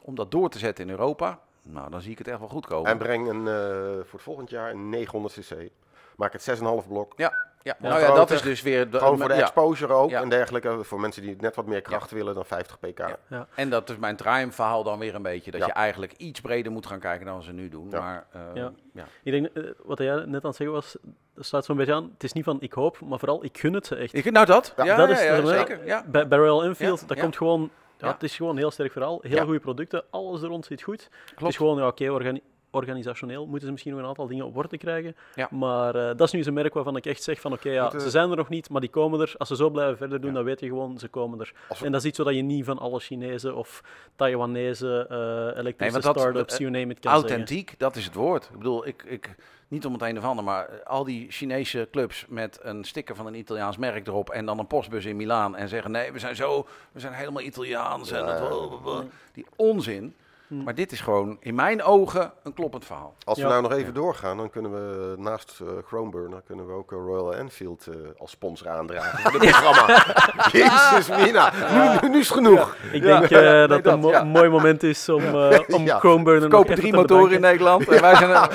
om dat door te zetten in Europa, nou dan zie ik het echt wel goed komen. En breng een, eh, voor het volgend jaar een 900 cc. Maak het 6,5 blok. ja, ja. Ja, nou ja, dat is dus weer... de- Gewoon voor de ja. exposure ook Ja. en dergelijke. Voor mensen die net wat meer kracht willen dan 50 pk. Ja. En dat is mijn Triumph verhaal dan weer een beetje. Dat Ja. je eigenlijk iets breder moet gaan kijken dan ze nu doen. Ja. Maar eh, Ja. ja. Ik denk, eh, wat jij net aan het zeggen was, dat sluit zo'n beetje aan. Het is niet van ik hoop, maar vooral ik gun het ze echt. Ik, nou dat, ja, dat is zeker. Ja. Bij, bij Royal Enfield, Ja, dat ja. komt gewoon... Ja, Ja. Het is gewoon een heel sterk verhaal. Heel Ja. goede producten, alles er rond zit goed. Het Klopt. is gewoon, ja, oké, organi- organisationeel moeten ze misschien nog een aantal dingen op orde krijgen. Ja. Maar eh, dat is nu eens een merk waarvan ik echt zeg van oké, ja, ze zijn er nog niet, maar die komen er. Als ze zo blijven verder doen, Ja. dan weet je gewoon, ze komen er. We- En dat is iets zo dat je niet van alle Chinezen of Taiwanese eh elektrische Nee, start-ups, eh, you name it, kan zeggen. Authentiek, dat is het woord. Ik bedoel, ik, ik, niet om het een of ander, maar al die Chinese clubs met een sticker van een Italiaans merk erop en dan een postbus in Milaan en zeggen nee, we zijn zo, we zijn helemaal Italiaans en dat, die onzin. Hm. Maar dit is gewoon in mijn ogen een kloppend verhaal. Als we Ja. nou nog even Ja. doorgaan, dan kunnen we naast eh Chromeburner kunnen we ook eh, Royal Enfield eh, als sponsor aandragen voor dit programma. Jezus mina, nu, nu, nu is het genoeg. Ik Ja. denk eh, dat het dat, een mo- ja. mooi moment is om, eh om Ja. Chromeburner kopen drie te motoren in. Nederland en wij zijn ja.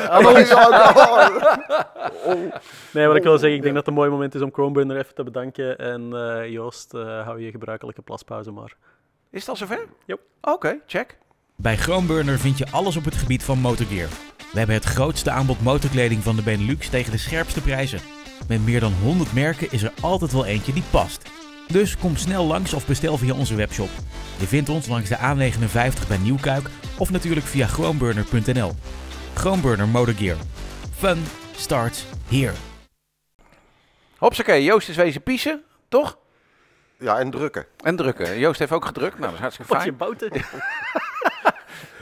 Nee, wat ik wil zeggen, ik denk dat het een mooi moment is om Chromeburner even te bedanken. En eh, Joost, eh, hou je gebruikelijke plaspauze maar. Is het al zover? Yep. Oké, check. Bij Chromeburner vind je alles op het gebied van motorgear. We hebben het grootste aanbod motorkleding van de Benelux tegen de scherpste prijzen. Met meer dan 100 merken is er altijd wel eentje die past. Dus kom snel langs of bestel via onze webshop. Je vindt ons langs de A59 bij Nieuwkuik of natuurlijk via chromeburner.nl. Chromeburner Motorgear. Fun starts here. Hopsakee, Joost is wezen piezen, toch? Ja, en drukken. En drukken. Joost heeft ook gedrukt. Nou, dat is hartstikke Wat je fijn.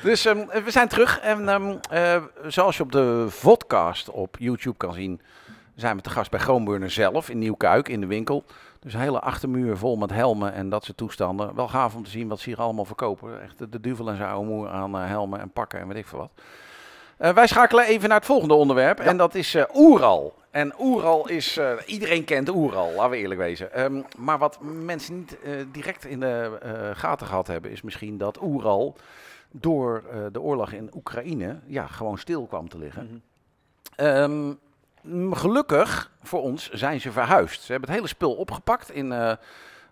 Dus ehm, we zijn terug. En ehm, eh, zoals je op de vodcast op YouTube kan zien, zijn we te gast bij Groenburner zelf in Nieuwkuik in de winkel. Dus een hele achtermuur vol met helmen en dat soort toestanden. Wel gaaf om te zien wat ze hier allemaal verkopen. Echt de, de duvel en zijn oude moer aan eh, helmen en pakken en weet ik veel wat. Eh, wij schakelen even naar het volgende onderwerp. En dat is Oeral. En Oeral is, iedereen kent Oeral, laten we eerlijk wezen. Ehm, maar wat mensen niet direct in de gaten gehad hebben, is misschien dat Oeral door eh, de oorlog in Oekraïne ja, gewoon stil kwam te liggen. Mhm. Ehm, gelukkig voor ons zijn ze verhuisd. Ze hebben het hele spul opgepakt in, eh,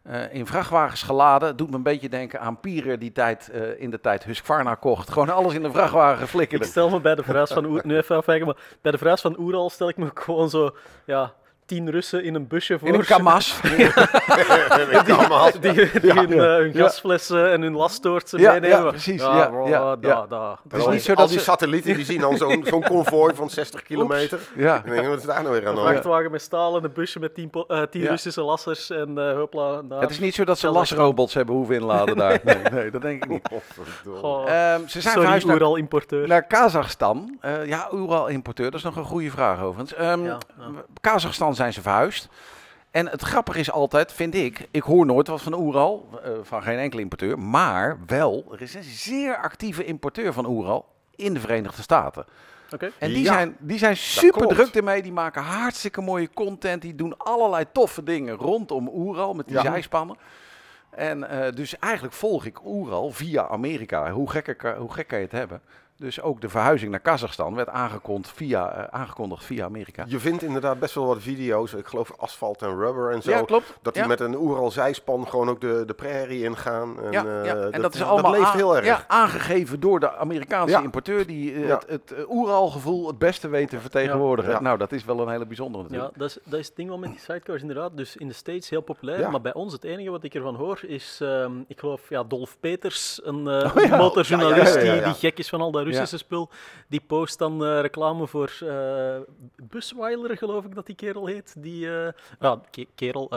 eh, in vrachtwagens geladen. Doet me een beetje denken aan Pierer die tijd, in de tijd Husqvarna kocht. Gewoon alles in de vrachtwagen Ik flikkeren. stel me bij de verhuis van Oer, nu even afwijken, maar bij de verhuis van Oeral stel ik me gewoon zo, ja, tien Russen in een busje voor. In een kamas. Allemaal. Die, die hun, eh, hun Ja. gasflessen en hun lasttoortsen Ja, meenemen. ja, precies. Ja, Ja, ja, da, ja. da. Het is Al niet zo al dat die ze... satellieten die zien dan zo'n zo'n konvooi van 60 kilometer. Ja. Ik denk, wat is daar nou weer aan Een vrachtwagen met staal en een busje met tien, eh, tien Ja. Russische lassers en eh hopla. daar. Het is niet zo dat ze lasrobots hebben hoeven inladen daar. Nee, nee, dat denk ik niet. Goh, Ehm, ze zijn sorry, verhuisd naar Oeral-importeur. Naar Kazachstan. Eh, ja, Ural-importeur, dat is nog een goede vraag overigens. Ehm, Ja, zijn ze verhuisd. En het grappige is altijd, vind ik, ik hoor nooit wat van Oeral, eh, van geen enkele importeur. Maar wel, er is een zeer actieve importeur van Oeral in de Verenigde Staten. Oké. En die Ja, zijn, die zijn super druk ermee. Die maken hartstikke mooie content. Die doen allerlei toffe dingen rondom Oeral met die Ja. zijspannen. En eh, dus eigenlijk volg ik Oeral via Amerika. Hoe gek, ik- hoe gek kan je het hebben? Dus ook de verhuizing naar Kazachstan werd aangekondigd via, eh, aangekondigd via Amerika. Je vindt inderdaad best wel wat video's, ik geloof asfalt en rubber en zo. Ja, klopt. Dat die Ja. met een Oeral zijspan gewoon ook de, de prairie ingaan. En, ja, eh, ja. en dat, is allemaal dat leeft heel erg. Ja, aangegeven door de Amerikaanse Ja. importeur die eh, Ja. het, het Oeral-gevoel het beste weet te vertegenwoordigen. Ja. Nou, dat is wel een hele bijzondere Ja, natuurlijk. dat is, dat is het ding wel met die sidecars inderdaad. Dus in de States heel populair, Ja. maar bij ons het enige wat ik ervan hoor is, ehm, ik geloof, ja, Dolf Peters, een eh, Oh ja. motorjournalist Ja, ja, ja, ja, ja. Die, die gek is van al dat Russische spul, die post dan eh, reclame voor eh Busweiler, geloof ik dat die kerel heet. Die, eh, ke- kerel,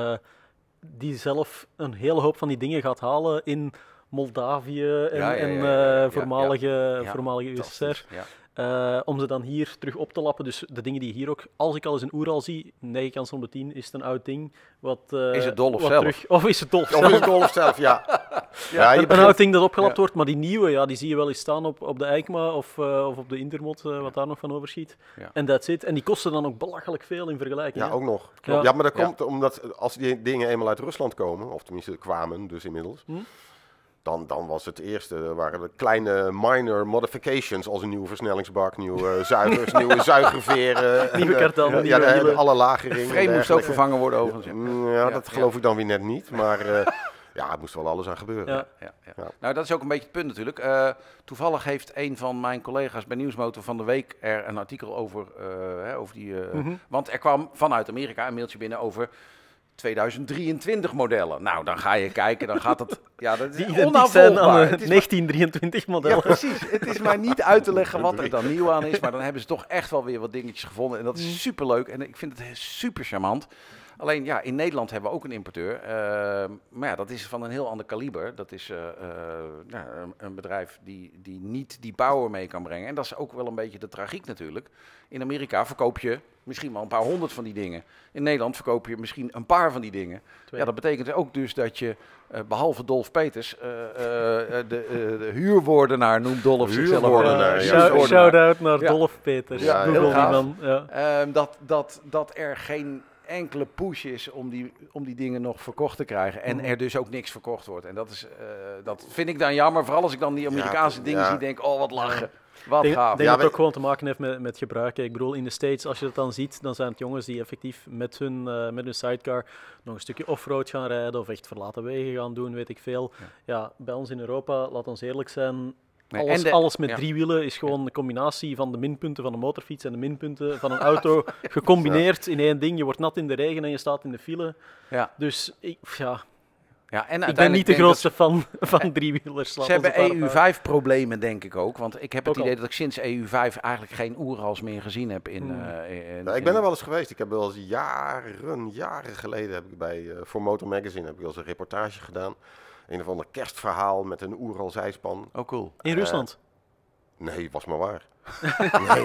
die zelf een hele hoop van die dingen gaat halen in Moldavië en, voormalige, voormalige. USSR. Eh, om ze dan hier terug op te lappen. Dus de dingen die hier ook, als ik al eens een Oeral zie, 9 kans om de 10 is het een oud ding. Wat, eh, Is het Dolf zelf? Terug, of is het Dolf Of is zelf? het Golf zelf, ja. ja, Een begint- oud ding dat opgelapt Ja. wordt, maar die nieuwe, ja, die zie je wel eens staan op, op de Eikma of, eh, of op de Intermod, wat daar nog van overschiet. En that's it. En die kosten dan ook belachelijk veel in vergelijking. Ja, hè. ook nog. Ja. Maar dat komt omdat als die dingen eenmaal uit Rusland komen, of tenminste kwamen dus inmiddels, Hm? Dan, dan was het eerste, waren de kleine minor modifications als een nieuwe versnellingsbak, nieuwe zuigers, nieuwe zuigerveren. en, Nieuwe eh, kartellen, Ja, nieuwe- de, nieuwe- alle lageringen. Frame moest ook vervangen worden overigens. Mm, Ja, Ja, dat ja. geloof ik dan weer net niet, maar eh, ja, het moest wel alles aan gebeuren. Ja. Ja, ja. Ja. Nou, dat is ook een beetje het punt natuurlijk. Eh, toevallig heeft een van mijn collega's bij Nieuwsmotor van de Week er een artikel over. eh, hè, over die, eh, Mhm. Want er kwam vanuit Amerika een mailtje binnen over 2023 modellen. Nou, dan ga je kijken, dan gaat het. Ja, dat is Die zijn aan onafvolgbaar. een Het is maar- 1923 model. Ja, precies. Het is maar niet uit te leggen wat er dan nieuw aan is. Maar dan hebben ze toch echt wel weer wat dingetjes gevonden. En dat is superleuk. En ik vind het super charmant. Alleen ja, in Nederland hebben we ook een importeur. Ehm, maar ja, dat is van een heel ander kaliber. Dat is eh, eh, nou, een, een bedrijf die, die niet die power mee kan brengen. En dat is ook wel een beetje de tragiek natuurlijk. In Amerika verkoop je misschien wel een paar honderd van die dingen. In Nederland verkoop je misschien een paar van die dingen. Twee. Ja, dat betekent ook dus dat je, eh, behalve Dolf Peters, eh, eh, eh, de, eh, de huurwoordenaar noemt Dolf zichzelf. Huurwoordenaar, ja. Shout-out naar Ja. Dolf Peters. Ja, Google heel die man. Ja. Ehm, dat, dat, dat er geen enkele push is om die, om die dingen nog verkocht te krijgen. En Mhm. er dus ook niks verkocht wordt. En dat, is, eh, dat vind ik dan jammer. Vooral als ik dan die Amerikaanse Ja, dingen ja. zie, denk oh wat lachen. Wat Ik denk, gaaf. denk Ja, dat het ook gewoon te maken heeft met, met gebruiken. Ik bedoel, in de States, als je dat dan ziet, dan zijn het jongens die effectief met hun, eh, met hun sidecar nog een stukje offroad gaan rijden of echt verlaten wegen gaan doen, weet ik veel. Ja, bij ons in Europa, laat ons eerlijk zijn, Nee, alles, en de- alles met ja. drie wielen is gewoon een combinatie van de minpunten van een motorfiets en de minpunten van een auto gecombineerd in één ding. Je wordt nat in de regen en je staat in de file. Ja. Dus ik, ja, Ja, en ik ben niet de grootste fan van driewielers. Ze hebben het daarop houden. EU5-problemen, denk ik ook. Want ik heb het Ook al. idee dat ik sinds EU5 eigenlijk geen oerals meer gezien heb in. Hmm. eh, in- Nou, ik ben er wel eens geweest. Ik heb wel eens jaren, jaren geleden heb ik bij, eh, voor Motor Magazine heb ik wel eens een reportage gedaan. Een of ander kerstverhaal met een Oeral zijspan. Oh, cool. In Eh, Rusland. Nee, was maar waar. nee,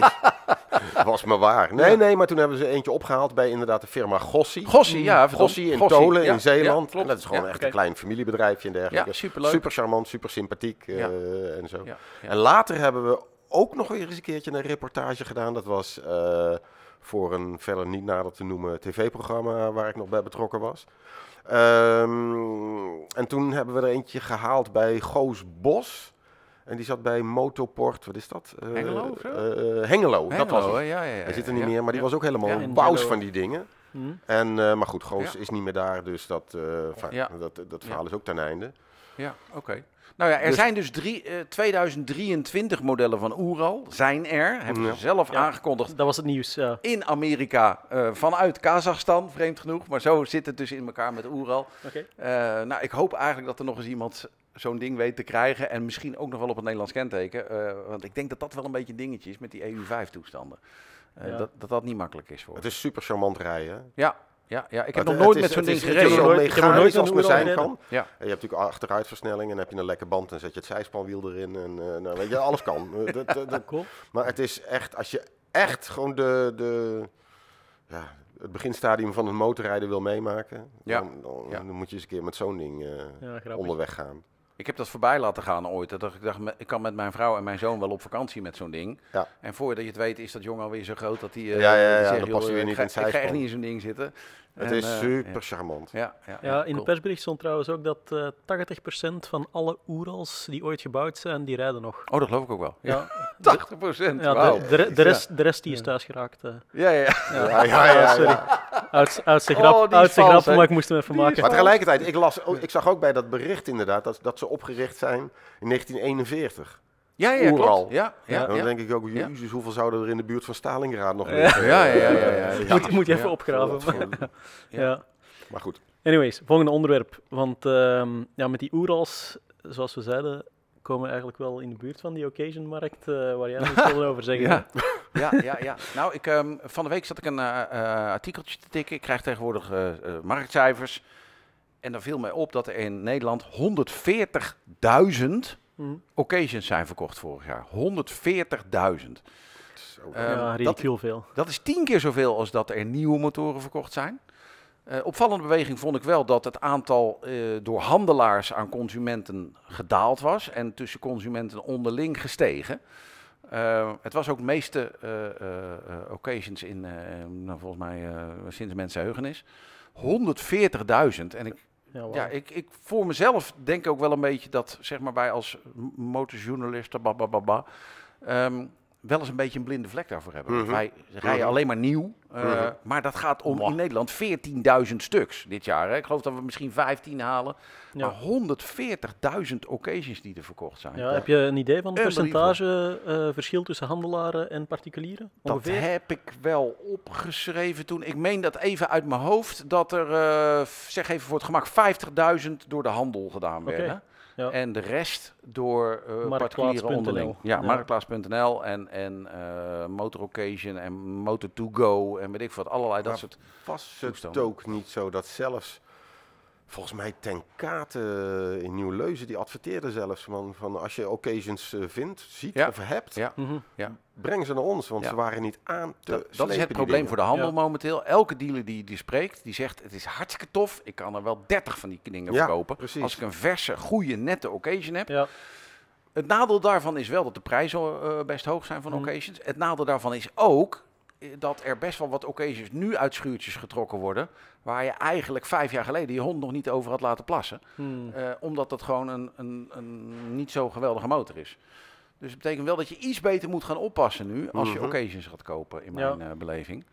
was maar waar. Nee, Ja. nee, maar toen hebben ze eentje opgehaald bij inderdaad de firma Gossi. Gossi, ja. Gossi in Gossi, Tolen ja, in Zeeland. ja. En dat is gewoon echt een klein familiebedrijfje en dergelijke. Ja, superleuk. Super charmant, super sympathiek eh, en zo. En later hebben we ook nog weer eens een keertje een reportage gedaan. Dat was eh, voor een verder niet nader te noemen tv-programma waar ik nog bij betrokken was. Ehm, en toen hebben we er eentje gehaald bij Goos Bos. En die zat bij Motoport, wat is dat? Eh, Hengelo of zo? eh, Hengelo, dat was het. Ja, ja, ja, Hij zit er niet meer, maar die was ook helemaal een Jello. van die dingen. Hm. En, eh, maar goed, Goos is niet meer daar, dus dat, eh, dat, dat verhaal is ook ten einde. Ja, oké. Nou ja, er Dus- zijn dus drie, eh, 2023 modellen van Oeral. Zijn er, hebben Ja. ze zelf Ja. aangekondigd. Dat was het nieuws, ja. In Amerika eh, vanuit Kazachstan, vreemd genoeg. Maar zo zit het dus in elkaar met Oeral. Oké. Eh, nou, ik hoop eigenlijk dat er nog eens iemand zo'n ding weet te krijgen. En misschien ook nog wel op het Nederlands kenteken. eh, want ik denk dat dat wel een beetje een dingetje is met die EU5-toestanden. Ja. dat, dat dat niet makkelijk is voor. Het is super charmant rijden. Ja, ja, ja, ik heb Het- nog het nooit is- met zo'n ding is- Het is gereden. zo nooit- ik heb nog nooit mechanisch als het maar zijn gereden. kan. Ja. En je hebt natuurlijk achteruitversnelling en dan heb je een lekke band en zet je het zijspanwiel erin. En eh, nou, weet je, alles kan. Eh, dat- dat- dat- Cool. maar het is echt, als je echt gewoon de, de, ja, het beginstadium van het motorrijden wil meemaken, Ja. dan, dan, Ja. dan moet je eens een keer met zo'n ding eh, onderweg gaan. Ik heb dat voorbij laten gaan ooit. Dat ik dacht, ik kan met mijn vrouw en mijn zoon wel op vakantie met zo'n ding. Ja. En voordat je het weet is dat jongen alweer zo groot dat hij... eh, Ja, ja, ja, die zegt, dan joh, past hij weer niet in het Ik ga echt niet in zo'n ding zitten. Het En, is eh, super charmant. Ja, ja, Ja, in cool. de persbericht stond trouwens ook dat eh 80% van alle Oerals die ooit gebouwd zijn, die rijden nog. Oh, dat geloof ik ook wel. Ja, Ja, 80 procent. ja de, de, de rest, de rest die is thuis geraakt. eh. Ja, ja, ja. Ja, ja, ja, sorry. Oudste, oudste Oh, grap, oudste grap maar ik moest hem even maken. Maar tegelijkertijd, ik, las, ik zag ook bij dat bericht inderdaad dat, dat ze opgericht zijn in 1941. Ja, ja, Oeral. klopt. Ja, ja, dan ja. denk ik ook, jezus, hoeveel zouden er in de buurt van Stalingrad nog Ja, liggen? ja, ja, ja, ja, ja. Moet, moet je even Ja. opgraven. Ja. Maar goed. Anyways, volgende onderwerp. Want ehm, ja, met die Oerals, zoals we zeiden, komen we eigenlijk wel in de buurt van die occasion-markt, eh, waar jij iets wilde over zeggen. Ja. Ja, ja, ja. Nou, ik, ehm, van de week zat ik een eh, eh, artikeltje te tikken. Ik krijg tegenwoordig marktcijfers. En dan viel mij op dat er in Nederland 140.000 Hm. occasions zijn verkocht vorig jaar. 140.000. Zo. Eh, ja, dat- veel. Dat is tien keer zoveel als dat er nieuwe motoren verkocht zijn. Eh, opvallende beweging vond ik wel dat het aantal eh, door handelaars aan consumenten gedaald was en tussen consumenten onderling gestegen. Eh, het was ook de meeste eh, eh, eh, occasions in, eh, nou, volgens mij, eh, sinds mensenheugenis. 140.000. En ik, Ja, ik, ik voor mezelf denk ook wel een beetje dat, zeg maar, wij als motorjournalisten, babababa, ehm, wel eens een beetje een blinde vlek daarvoor hebben. Mhm. Wij rijden Mhm. alleen maar nieuw, eh, Mhm. maar dat gaat om in Nederland 14.000 stuks dit jaar. Hè. Ik geloof dat we misschien 15 halen, Ja. maar 140.000 occasions die er verkocht zijn. Ja, heb je een idee van het percentage eh, verschil tussen handelaren en particulieren? Dat Ongeveer? heb ik wel opgeschreven toen. Ik meen dat even uit mijn hoofd dat er, eh, zeg even voor het gemak, 50.000 door de handel gedaan werden. Ja. En de rest door eh particulieren onderling. Ja, Ja. marktplaats.nl en, en eh Motor Occasion en Motor2Go en weet ik wat. Allerlei dat soort... Was het toestanden. ook niet zo dat zelfs, volgens mij Ten Kate in Nieuw-Leuzen, die adverteerde zelfs van, van als je occasions eh, vindt, ziet Ja. of hebt, Ja. Mhm. breng ze naar ons, want Ja. ze waren niet aan te Dat, dat is het probleem dingen. voor de handel Ja. momenteel. Elke dealer die, die spreekt, die zegt het is hartstikke tof. Ik kan er wel 30 van die dingen Ja, verkopen. precies. Als ik een verse, goede, nette occasion heb. Ja. Het nadeel daarvan is wel dat de prijzen eh, best hoog zijn van Mhm. occasions. Het nadeel daarvan is ook eh, dat er best wel wat occasions nu uit schuurtjes getrokken worden. Waar je eigenlijk vijf jaar geleden je hond nog niet over had laten plassen. Hmm. Eh, omdat dat gewoon een, een, een niet zo geweldige motor is. Dus het betekent wel dat je iets beter moet gaan oppassen nu als je Mhm. occasions gaat kopen, in mijn eh, beleving.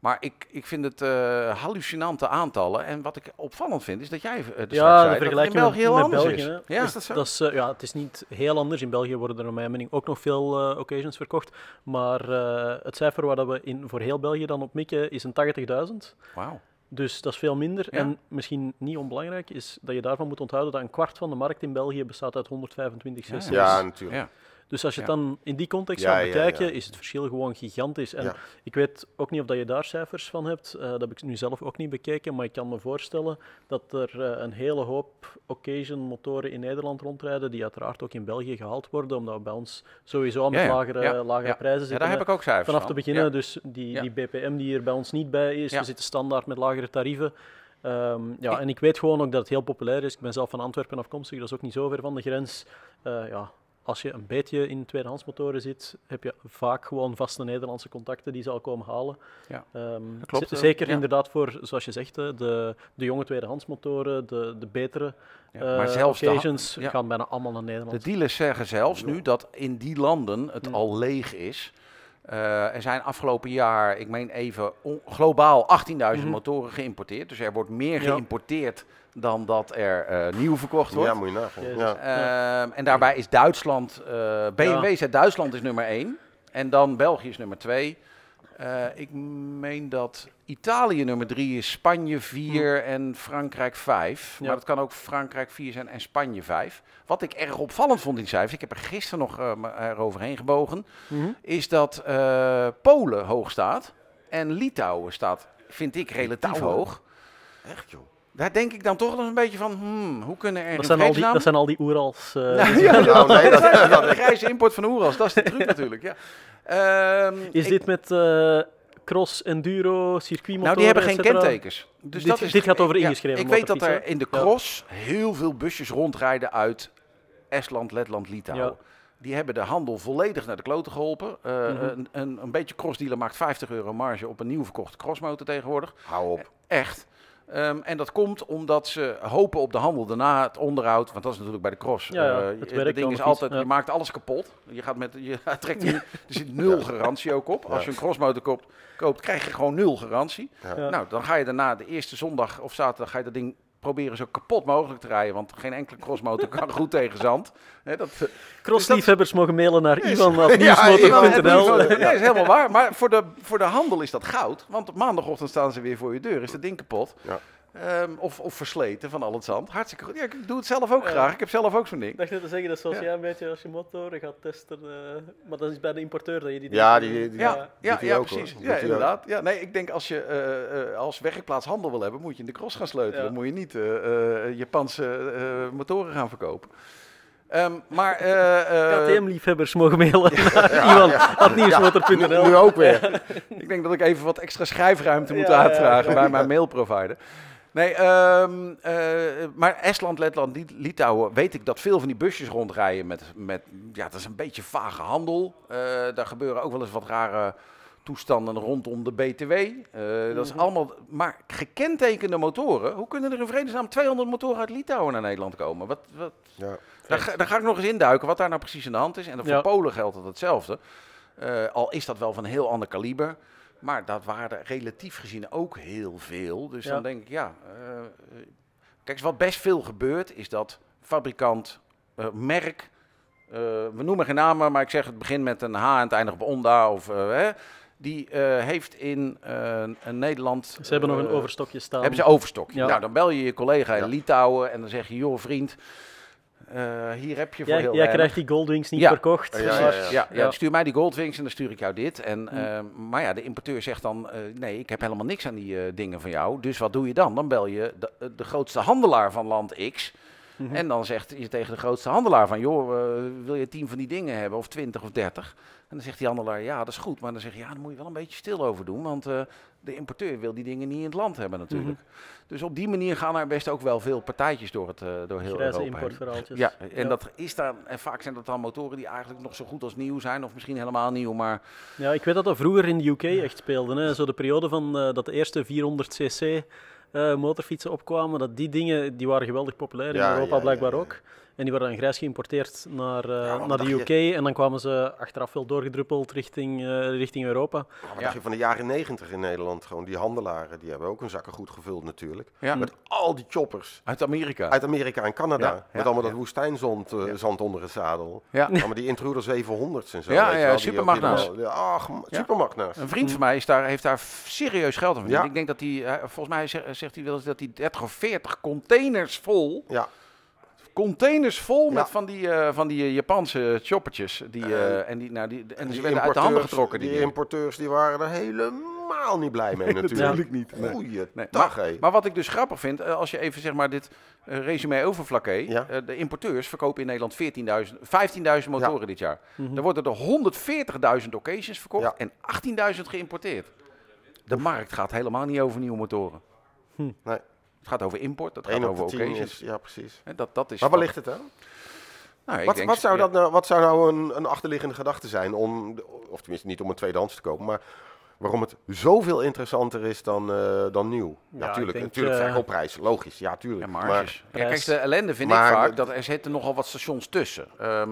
Maar ik, ik vind het eh, hallucinante aantallen. En wat ik opvallend vind, is dat jij uh, de Ja, zei, dat het in België met- heel met anders België, is. hè. Ja. Is dat zo? Dat is, eh, ja, het is niet heel anders. In België worden er naar mijn mening ook nog veel eh, occasions verkocht. Maar eh, het cijfer waar dat we in, voor heel België dan op mikken is een 80.000. Wauw. Dus dat is veel minder. Ja. En misschien niet onbelangrijk is dat je daarvan moet onthouden dat een kwart van de markt in België bestaat uit 125 Ja, cc's. Ja, natuurlijk. Ja. Dus als je het Ja. dan in die context Ja, gaat ja, bekijken, ja. is het verschil gewoon gigantisch. En Ja. ik weet ook niet of dat je daar cijfers van hebt. Eh, dat heb ik nu zelf ook niet bekeken. Maar ik kan me voorstellen dat er eh, een hele hoop occasion-motoren in Nederland rondrijden, die uiteraard ook in België gehaald worden, omdat we bij ons sowieso al met Ja, ja. lagere, Ja, lagere ja. prijzen Ja, zitten. daar hè. heb ik ook cijfers Vanaf van. te beginnen, Ja. dus die, Ja. die BPM die er bij ons niet bij is, Ja. we zitten standaard met lagere tarieven. Ehm, ja, en ik weet gewoon ook dat het heel populair is. Ik ben zelf van Antwerpen afkomstig, dat is ook niet zo ver van de grens. Eh, ja, als je een beetje in tweedehandsmotoren zit, heb je vaak gewoon vaste Nederlandse contacten die ze al komen halen. Ja, dat klopt, eh, Zeker ja. inderdaad voor, zoals je zegt, hè, de, de jonge tweedehandsmotoren, de, de betere Ja, eh, maar zelfs de, ja. gaan bijna allemaal naar de Nederland. dealers zeggen zelfs nu dat in die landen het al leeg is. Eh, er zijn afgelopen jaar, ik meen even, globaal 18.000 Mhm. motoren geïmporteerd. Dus er wordt meer Ja. geïmporteerd dan dat er eh, nieuw verkocht wordt. Ja, moet je nagaan. Ja. Ehm, en daarbij is Duitsland, eh, BMW zegt Duitsland is nummer 1 en dan België is nummer 2. Ik meen dat Italië nummer 3 is, Spanje 4 en Frankrijk 5. Ja. Maar het kan ook Frankrijk 4 zijn en Spanje 5. Wat ik erg opvallend vond in die cijfers, ik heb er gisteren nog eh, me eroverheen gebogen, Mhm. is dat eh, Polen hoog staat en Litouwen staat, vind ik, relatief hoog. Echt joh. Daar denk ik dan toch nog een beetje van, hmm, hoe kunnen er Dat zijn, al die, dat zijn al die Oerals. eh, ja, ja, Nou, nee, dat- ja, de grijze import van Oeras, dat is de truc natuurlijk. Ja. Ehm, Is ik- dit met eh, cross, enduro, circuitmotoren, nou, die hebben geen kentekens. Dus Dit- dat is dit gaat over ja, ingeschreven Ik weet dat er in de Ja. cross heel veel busjes rondrijden uit Estland, Letland, Litouwen. Ja. Die hebben de handel volledig naar de kloten geholpen. Eh, Mhm. een, een, een beetje crossdealer maakt 50 euro marge op een nieuw verkochte crossmotor tegenwoordig. Hou op. Echt. Ehm, en dat komt omdat ze hopen op de handel daarna, het onderhoud. Want dat is natuurlijk bij de cross. Ja, ja, Eh, het het werk ding is altijd, ja. je maakt alles kapot. Je gaat met, je trekt er, er zit nul garantie ook op. Als je een crossmotor koopt, koopt, krijg je gewoon nul garantie. Ja. Ja. Nou, dan ga je daarna de eerste zondag of zaterdag ga je dat ding proberen zo kapot mogelijk te rijden. Want geen enkele crossmotor kan goed tegen zand. Hè, dat, Crossliefhebbers mogen mailen naar ivan.nieuwsmotor.nl. Nee, dat is helemaal waar. Maar voor de, voor de handel is dat goud. Want op maandagochtend staan ze weer voor je deur. Is dat ding kapot. Ja. Ehm, of, of versleten van al het zand. Hartstikke goed. Ja, ik doe het zelf ook Ja. graag. Ik heb zelf ook zo'n ding. Ik dacht net te zeggen, dat is zoals Ja. jij een beetje als je motoren gaat testen. eh, maar dat is bij de importeur dat je die Ja, die- die- Ja, ja, doet hij ja ook, precies. Ja, inderdaad. Ja, nee, ik denk als je eh, eh, als werkplaats handel wil hebben, moet je in de cross gaan sleutelen. Ja. Dan moet je niet eh, eh, Japanse eh, motoren gaan verkopen. Ehm, maar eh, eh, KTM-liefhebbers mogen mailen naar ivan.nieuwsmotor.nl. Nu ook weer. Ik denk dat ik even wat extra schrijfruimte moet Ja, ja, aanvragen ja. bij mijn mailprovider. Nee, ehm, eh, maar Estland, Letland, Lit- Litouwen, weet ik dat veel van die busjes rondrijden met, met ja, dat is een beetje vage handel. Eh, daar gebeuren ook wel eens wat rare toestanden rondom de BTW. Eh, Dat is Mhm. allemaal, maar gekentekende motoren, hoe kunnen er in vredesnaam 200 motoren uit Litouwen naar Nederland komen? Wat, wat, Ja. daar, ga, daar ga ik nog eens induiken wat daar nou precies aan de hand is. En voor Ja. Polen geldt dat hetzelfde. Eh, al is dat wel van een heel ander kaliber. Maar dat waren er relatief gezien ook heel veel. Dus Ja. dan denk ik, ja. eh, kijk, wat best veel gebeurt, is dat fabrikant, eh, merk. eh, we noemen geen namen, maar ik zeg het begint met een H en het eindigt op Onda. Of, hè, die eh, heeft in eh, een Nederland. Ze hebben nog een overstokje staan. hebben ze overstok. Ja. Nou, dan bel je je collega in Ja. Litouwen en dan zeg je, joh vriend, eh, hier heb je voor Jij, heel jij weinig. krijgt die Goldwings niet Ja. verkocht. Ja, ja, maar- ja. Ja, ja, Ja. stuur mij die Goldwings en dan stuur ik jou dit. En, Hm. eh, maar ja, de importeur zegt dan, eh, nee, ik heb helemaal niks aan die eh, dingen van jou. Dus wat doe je dan? Dan bel je de, de grootste handelaar van land X. Mhm. En dan zegt je tegen de grootste handelaar van, joh, eh, wil je tien van die dingen hebben of twintig of dertig? En dan zegt die handelaar, ja, dat is goed. Maar dan zeg je, ja, daar moet je wel een beetje stil over doen. Want eh, de importeur wil die dingen niet in het land hebben natuurlijk. Mhm. Dus op die manier gaan er best ook wel veel partijtjes door, het, eh, door heel Grijze Europa heen. Ja, en Ja. dat is dan, en vaak zijn dat dan motoren die eigenlijk nog zo goed als nieuw zijn, of misschien helemaal nieuw, maar Ja, ik weet dat dat vroeger in de UK echt speelde. Hè. Zo de periode van dat eerste 400cc eh, motorfietsen opkwamen, dat die dingen die waren geweldig populair in Europa blijkbaar ook. En die werden dan grijs geïmporteerd naar, eh, Ja, maar naar de UK en dan kwamen ze achteraf wel doorgedruppeld richting, eh, richting Europa. Maar wat Ja. dacht je van de jaren negentig in Nederland? Gewoon die handelaren, die hebben ook hun zakken goed gevuld natuurlijk. ja, Met al die choppers uit Amerika. uit Amerika en Canada. Ja, ja, met allemaal ja. dat woestijnzand eh, Ja. zand onder het zadel. Ja. Allemaal die Intruder 700's en zo. Ja, ja, supermagna's. er Ja, ach, Ja. supermagna's. Een vriend van mij is daar, heeft daar serieus geld aan verdiend. Ja. Ik denk dat hij, volgens mij zegt, zegt hij wel eens dat hij 30 of 40 containers vol, Ja, containers vol Ja. met van die, eh, van die eh, Japanse choppertjes. Die, eh, en, die, nou, die, en die ze werden uit de handen getrokken. Die Die importeurs die waren er helemaal niet blij mee natuurlijk. Natuurlijk niet. Nee. Goeie Nee, dag, hé. Maar wat ik dus grappig vind, eh, als je even zeg maar dit eh, resume over Flaké. Ja. eh, de importeurs verkopen in Nederland 14.000, 15.000 motoren dit jaar. Mhm. Er worden er 140.000 occasions verkocht Ja. en 18.000 geïmporteerd. De markt gaat helemaal niet over nieuwe motoren. Hm. Nee. Het gaat over import, het gaat 1 op over de 10 occasions. is, ja precies. En dat, dat is Maar waar ligt het aan? Nou, ik Wat, denk- wat, zou ja, dat nou, wat zou nou een, een achterliggende gedachte zijn om, of tenminste niet om een tweedehands te kopen, maar waarom het zoveel interessanter is dan, eh, dan nieuw? Ja, Ja, ik tuurlijk, denk, natuurlijk eh, verkoopprijs, logisch, ja, Ja, tuurlijk. marges. Ja, kijk, de ellende vind Maar ik vaak dat er zitten nogal wat stations tussen. Ehm,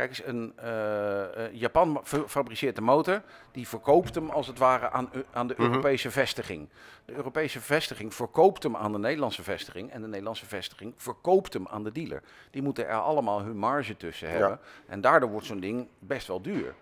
kijk eens, een eh, eh, Japan fabriceert een motor, die verkoopt hem als het ware aan, aan de Mhm. Europese vestiging. De Europese vestiging verkoopt hem aan de Nederlandse vestiging en de Nederlandse vestiging verkoopt hem aan de dealer. Die moeten er allemaal hun marge tussen Ja. hebben en daardoor wordt zo'n ding best wel duur.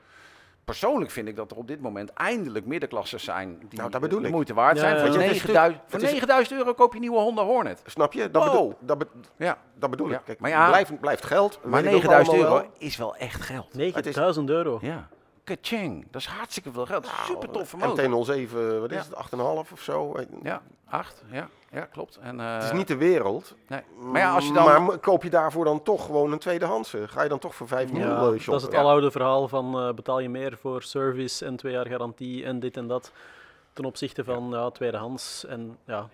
Persoonlijk vind ik dat er op dit moment eindelijk middenklassers zijn die Nou, dat bedoel de ik. moeite waard Ja, zijn. ja, Voor, ja. Het is 9000, voor het is- 9000 euro koop je een nieuwe Honda Hornet. Snap je? Dat, Wow. bedoel, dat, be- Ja. dat bedoel Ja, ik. Kijk, maar ja, blijft, blijft geld. Maar weet ik ook 9000 allemaal euro wel. is wel echt geld. 9000 euro. Ja. Kaching. Dat is hartstikke veel geld. Nou, Super toffe motor. MT-07, wat is Ja. het, 8,5 of zo? Het Ja, 8. Ja, ja klopt. En, eh, is niet de wereld. Nee. Maar ja, als je dan... Maar koop je daarvoor dan toch gewoon een tweedehandse? Ga je dan toch voor 5 miljoen Ja, eh, dat is het aloude verhaal van eh, betaal je meer voor service en twee jaar garantie en dit en dat ten opzichte van ja, tweedehands. En, ja,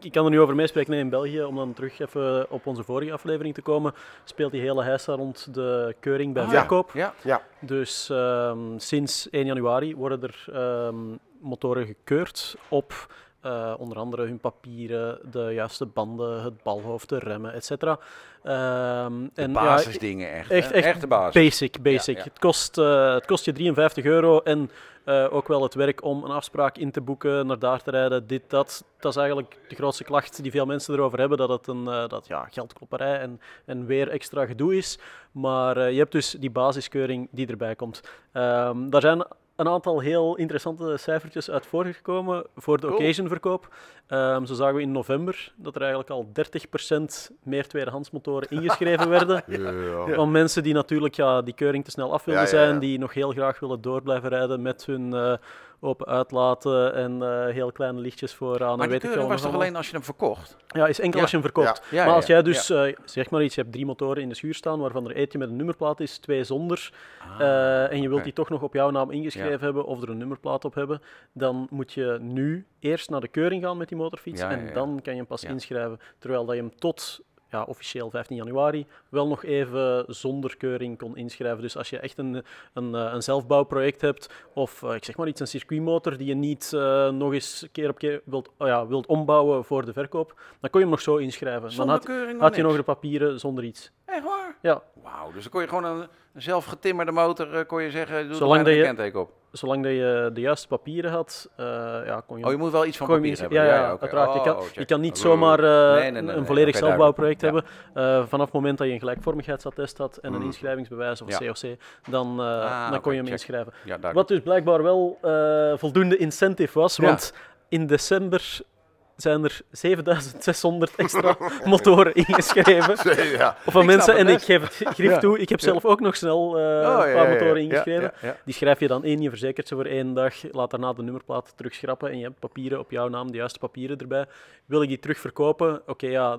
ik- kan er nu over meespreken in België, om dan terug even op onze vorige aflevering te komen, speelt die hele heisa rond de keuring bij Ah, verkoop. Ja. Ja, Dus ehm, sinds 1 januari worden er ehm, motoren gekeurd op eh, onder andere hun papieren, de juiste banden, het balhoofd, de remmen, etc. Ehm, De en ja, basisdingen echt. echt- echt Echte basis. Basic, basic. ja. Het, kost, eh, het kost je 53 euro en eh, ook wel het werk om een afspraak in te boeken, naar daar te rijden, dit, dat. Dat is eigenlijk de grootste klacht die veel mensen erover hebben, dat het een dat, ja, geldklopperij en, en weer extra gedoe is. Maar je hebt dus die basiskeuring die erbij komt. Ehm, daar zijn een aantal heel interessante cijfertjes uit voorgekomen voor de Cool. occasionverkoop. Ehm, zo zagen we in november dat er eigenlijk al 30% meer tweedehandsmotoren ingeschreven werden. ja. Van mensen die natuurlijk ja, die keuring te snel af ja, zijn, die nog heel graag willen door blijven rijden met hun eh, open uitlaten en eh, heel kleine lichtjes vooraan. Maar die weet ik keuring was toch alleen als je hem verkocht? Ja, is enkel Ja. als je hem verkoopt. Ja, maar als jij dus, eh, zeg maar iets, je hebt drie motoren in de schuur staan, waarvan er eentje met een nummerplaat is, twee zonder, eh, en je wilt Ah, die toch nog op jouw naam ingeschreven hebben of er een nummerplaat op hebben, dan moet je nu eerst naar de keuring gaan met die motorfiets en dan kan je hem pas inschrijven. Terwijl dat je hem tot ja, officieel 15 januari wel nog even zonder keuring kon inschrijven. Dus als je echt een, een, eh, een zelfbouwproject hebt of eh, ik zeg maar iets, een circuitmotor die je niet eh, nog eens keer op keer wilt, oh ja, wilt ombouwen voor de verkoop, dan kon je hem nog zo inschrijven. Zonder dan had, keuring had je nog de papieren zonder iets. Echt waar? Ja, Wauw, dus dan kon je gewoon een, een zelf getimmerde motor, eh, kon je zeggen, doe Zolang er een kenteken op. zolang dat je de juiste papieren had, eh, ja, kon je Oh, je moet wel iets van papier hebben. Ja, ja, oké. uiteraard. je, Oh, kan, oh, je kan niet zomaar eh, nee, nee, nee, een volledig zelfbouwproject hebben. Vanaf het moment dat je een gelijkvormigheidsattest had en een Mm. inschrijvingsbewijs of Ja. COC, dan, Ah, dan kon je hem check. inschrijven. Ja. Wat dus blijkbaar wel voldoende incentive was, Ja. want in december zijn er 7600 extra motoren ingeschreven. ja. Of van mensen, en ik geef het grief Ja. toe, ik heb zelf ook nog snel eh, Oh, een paar motoren ja, ingeschreven. ja, ja. Die schrijf je dan in, je verzekert ze voor één dag, laat daarna de nummerplaat terugschrappen en je hebt papieren op jouw naam, de juiste papieren erbij. Wil ik die terug verkopen? Oké, ja,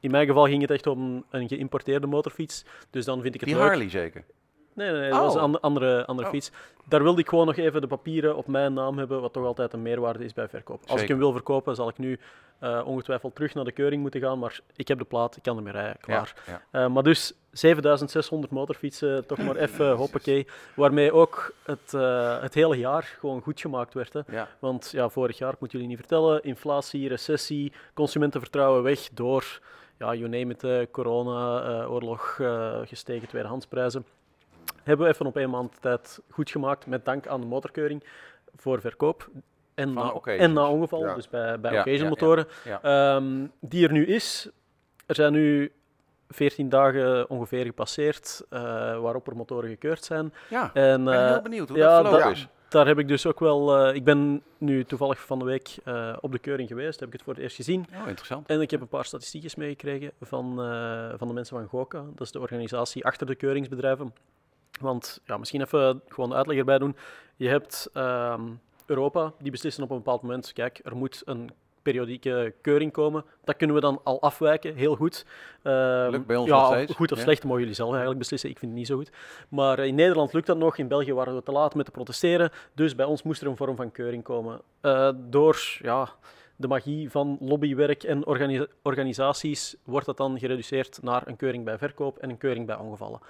in mijn geval ging het echt om een geïmporteerde motorfiets, dus dan vind ik het Die leuk. Harley zeker. Nee, nee, nee, dat was Oh. een ander- andere, andere Oh. fiets. Daar wilde ik gewoon nog even de papieren op mijn naam hebben, wat toch altijd een meerwaarde is bij verkoop. Als ik hem wil verkopen, zal ik nu eh, ongetwijfeld terug naar de keuring moeten gaan, maar ik heb de plaat, ik kan ermee rijden, klaar. Ja, ja. Eh, maar dus 7600 motorfietsen, toch maar even hoppakee. Waarmee ook het, eh, het hele jaar gewoon goed gemaakt werd. Hè. Ja. Want ja, vorig jaar, ik moet jullie niet vertellen, inflatie, recessie, consumentenvertrouwen weg door, ja, you name it, corona, oorlog, gestegen tweedehandsprijzen. Hebben we even op één maand tijd goed gemaakt, met dank aan de motorkeuring voor verkoop. En, Van na, occasions. en na ongeval, Ja. dus bij, bij Ja, occasion motoren, Ja. ehm, die er nu is. Er zijn nu 14 dagen ongeveer gepasseerd eh, waarop er motoren gekeurd zijn. Ja, En, ik ben eh, heel benieuwd hoe ja, dat verlopen dat- is. daar heb ik dus ook wel. eh, ik ben nu toevallig van de week eh, op de keuring geweest, heb ik het voor het eerst gezien. Oh, interessant. En ik heb een paar statistiekjes meegekregen van, eh, van de mensen van GOKA. Dat is de organisatie achter de keuringsbedrijven. Want ja, misschien even gewoon de uitleg erbij doen. Je hebt ehm, Europa, die beslissen op een bepaald moment, kijk, er moet een periodieke keuring komen. Dat kunnen we dan al afwijken, heel goed. Ehm, Lukt bij ons ja, nog Goed of ja. slecht, dat mogen jullie zelf eigenlijk beslissen. Ik vind het niet zo goed. Maar in Nederland lukt dat nog. In België waren we te laat met te protesteren. Dus bij ons moest er een vorm van keuring komen. Eh, door ja, de magie van lobbywerk en organi- organisaties wordt dat dan gereduceerd naar een keuring bij verkoop en een keuring bij ongevallen.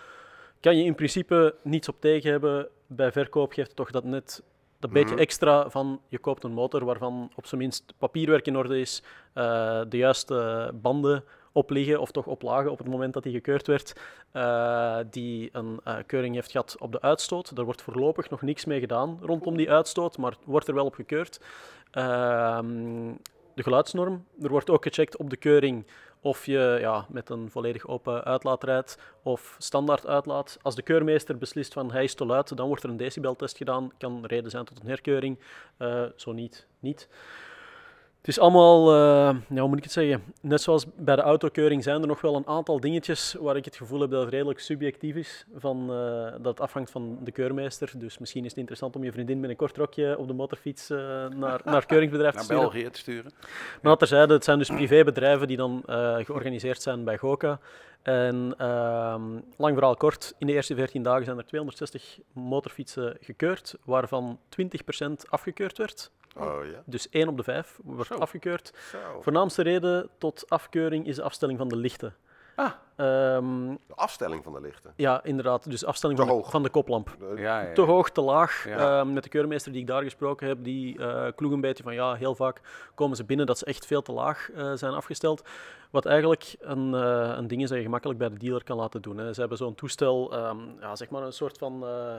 Kan je in principe niets op tegen hebben. Bij verkoop geeft het toch dat net dat beetje Mhm. extra van je koopt een motor waarvan op zijn minst papierwerk in orde is, eh, de juiste banden op liggen of toch op lagen op het moment dat die gekeurd werd, eh, die een eh, keuring heeft gehad op de uitstoot. Daar wordt voorlopig nog niks mee gedaan rondom die uitstoot, maar wordt er wel op gekeurd. Ehm, de geluidsnorm. Er wordt ook gecheckt op de keuring of je ja, met een volledig open uitlaat rijdt of standaard uitlaat. Als de keurmeester beslist van hij is te luid, dan wordt er een decibeltest gedaan. Kan reden zijn tot een herkeuring. Eh, zo niet, niet. Het is allemaal, eh, ja, hoe moet ik het zeggen? Net zoals bij de autokeuring zijn er nog wel een aantal dingetjes waar ik het gevoel heb dat het redelijk subjectief is. Van, eh, dat het afhangt van de keurmeester. Dus misschien is het interessant om je vriendin met een kort rokje op de motorfiets eh, naar, naar keuringsbedrijf te Naar sturen. België te sturen. Maar dat terzijde, het zijn dus privébedrijven die dan georganiseerd zijn bij GOKA. En ehm, lang verhaal kort, in de eerste 14 dagen zijn er 260 motorfietsen gekeurd, waarvan 20% afgekeurd werd. Oh ja. Dus 1 op de 5 wordt Zo. afgekeurd. Zo. Voornaamste reden tot afkeuring is de afstelling van de lichten. Ah. Ehm, De afstelling van de lichten. ja, inderdaad. Dus afstelling Te van de, van de koplamp. De- Ja, ja, ja. Te hoog, te laag. Ja. Ehm, met de keurmeester die ik daar gesproken heb, die eh kloeg een beetje van ja, heel vaak komen ze binnen dat ze echt veel te laag eh, zijn afgesteld. Wat eigenlijk een, eh, een ding is dat je gemakkelijk bij de dealer kan laten doen. Hè. Ze hebben zo'n toestel, ehm, ja, zeg maar een soort van, eh,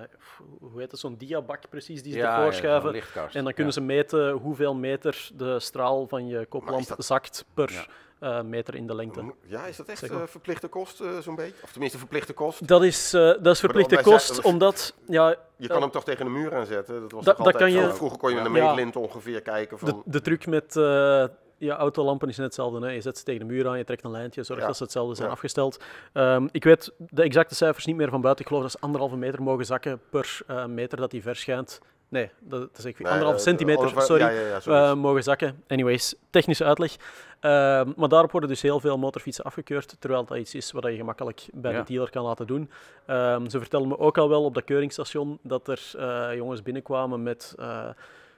hoe heet het, zo'n diabak precies, die ze Ja, ervoor ja, schuiven. En dan kunnen Ja. ze meten hoeveel meter de straal van je koplamp dat- zakt per Eh, meter in de lengte. Ja, is dat echt eh, verplichte kost, eh, zo'n beetje? Of tenminste verplichte kost? Dat is, dat is verplichte kost, omdat ja, Je kan hem toch tegen de muur aanzetten? Dat was Da- toch dat altijd kan zo? je- Vroeger kon je met een meetlint ongeveer kijken van... de, de truc met je autolampen is net hetzelfde. Hè. Je zet ze tegen de muur aan, je trekt een lijntje, zorg Ja. dat ze hetzelfde zijn Ja. afgesteld. Ehm, ik weet de exacte cijfers niet meer van buiten. Ik geloof dat ze anderhalve meter mogen zakken per eh, meter dat die verschijnt. Nee, dat, is ik Nee, anderhalve eh, centimeter, sorry. Ja, ja, ja, eh, mogen zakken. Anyways, technische uitleg. Ehm, maar daarop worden dus heel veel motorfietsen afgekeurd, terwijl dat iets is wat je gemakkelijk bij Ja. de dealer kan laten doen. Ehm, ze vertelden me ook al wel op dat keuringsstation dat er jongens binnenkwamen met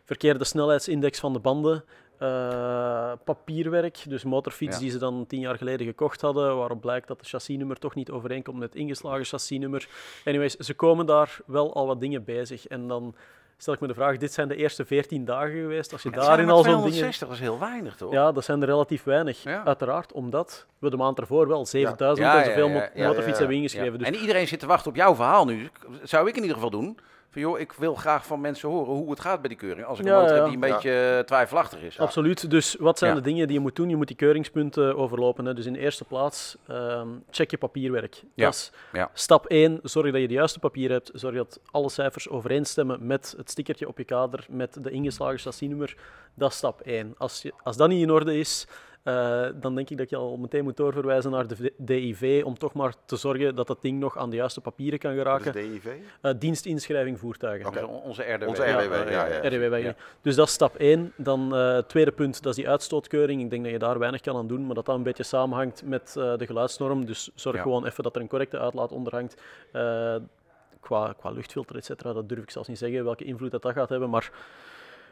verkeerde snelheidsindex van de banden, eh, papierwerk, dus motorfiets Ja. die ze dan tien jaar geleden gekocht hadden, waarop blijkt dat het chassisnummer toch niet overeenkomt met het ingeslagen chassisnummer. Anyways, ze komen daar wel al wat dingen bezig en dan stel ik me de vraag, dit zijn de eerste 14 dagen geweest, als je Het daarin al zo'n dingen... 260, dat is heel weinig, toch? Ja, dat zijn er relatief weinig. Ja. Uiteraard, omdat we de maand ervoor wel 7000 Ja, en zoveel ja, mo- ja, ja, motorfietsen ja. hebben ingeschreven. Dus En iedereen zit te wachten op jouw verhaal nu. Zou ik in ieder geval doen. Van joh, ik wil graag van mensen horen hoe het gaat bij die keuring. Als ik Ja, een motor heb die een beetje eh, twijfelachtig is. Absoluut. Dus wat zijn Ja. de dingen die je moet doen? Je moet die keuringspunten overlopen. Hè. Dus in de eerste plaats, ehm, check je papierwerk. Ja. Dat is Ja. stap 1. Zorg dat je de juiste papier hebt. Zorg dat alle cijfers overeenstemmen met het stickertje op je kader, met de ingeslagen chassisnummer. Dat is stap 1. Als, je, als dat niet in orde is, eh, dan denk ik dat je al meteen moet doorverwijzen naar de DIV om toch maar te zorgen dat dat ding nog aan de juiste papieren kan Wat geraken. is DIV? Eh, dienstinschrijving voertuigen. Dus on- onze RDW. Onze RDW, ja, ja. Ja. Dus dat is stap 1. Dan eh, het tweede punt, dat is die uitstootkeuring. Ik denk dat je daar weinig kan aan doen, maar dat dat een beetje samenhangt met eh, de geluidsnorm. Dus zorg Ja. gewoon even dat er een correcte uitlaat onder hangt. Eh, qua, qua luchtfilter, et cetera, dat durf ik zelfs niet zeggen welke invloed dat, dat gaat hebben. Maar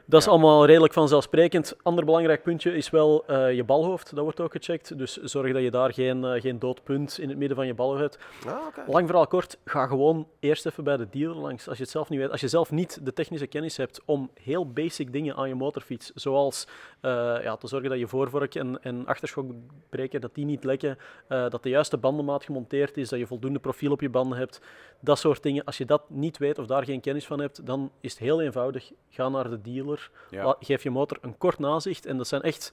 dat is Ja. allemaal redelijk vanzelfsprekend. Ander belangrijk puntje is wel eh, je balhoofd. Dat wordt ook gecheckt. Dus zorg dat je daar geen, eh, geen dood punt in het midden van je balhoofd hebt. Ah. Lang verhaal kort, ga gewoon eerst even bij de dealer langs. Als je het zelf niet weet, als je zelf niet de technische kennis hebt om heel basic dingen aan je motorfiets, zoals eh, ja, te zorgen dat je voorvork en, en achterschokbreker dat die niet lekken, dat de juiste bandenmaat gemonteerd is, dat je voldoende profiel op je banden hebt, dat soort dingen. Als je dat niet weet of daar geen kennis van hebt, dan is het heel eenvoudig. Ga naar de dealer, Ja. geef je motor een kort nazicht en dat zijn echt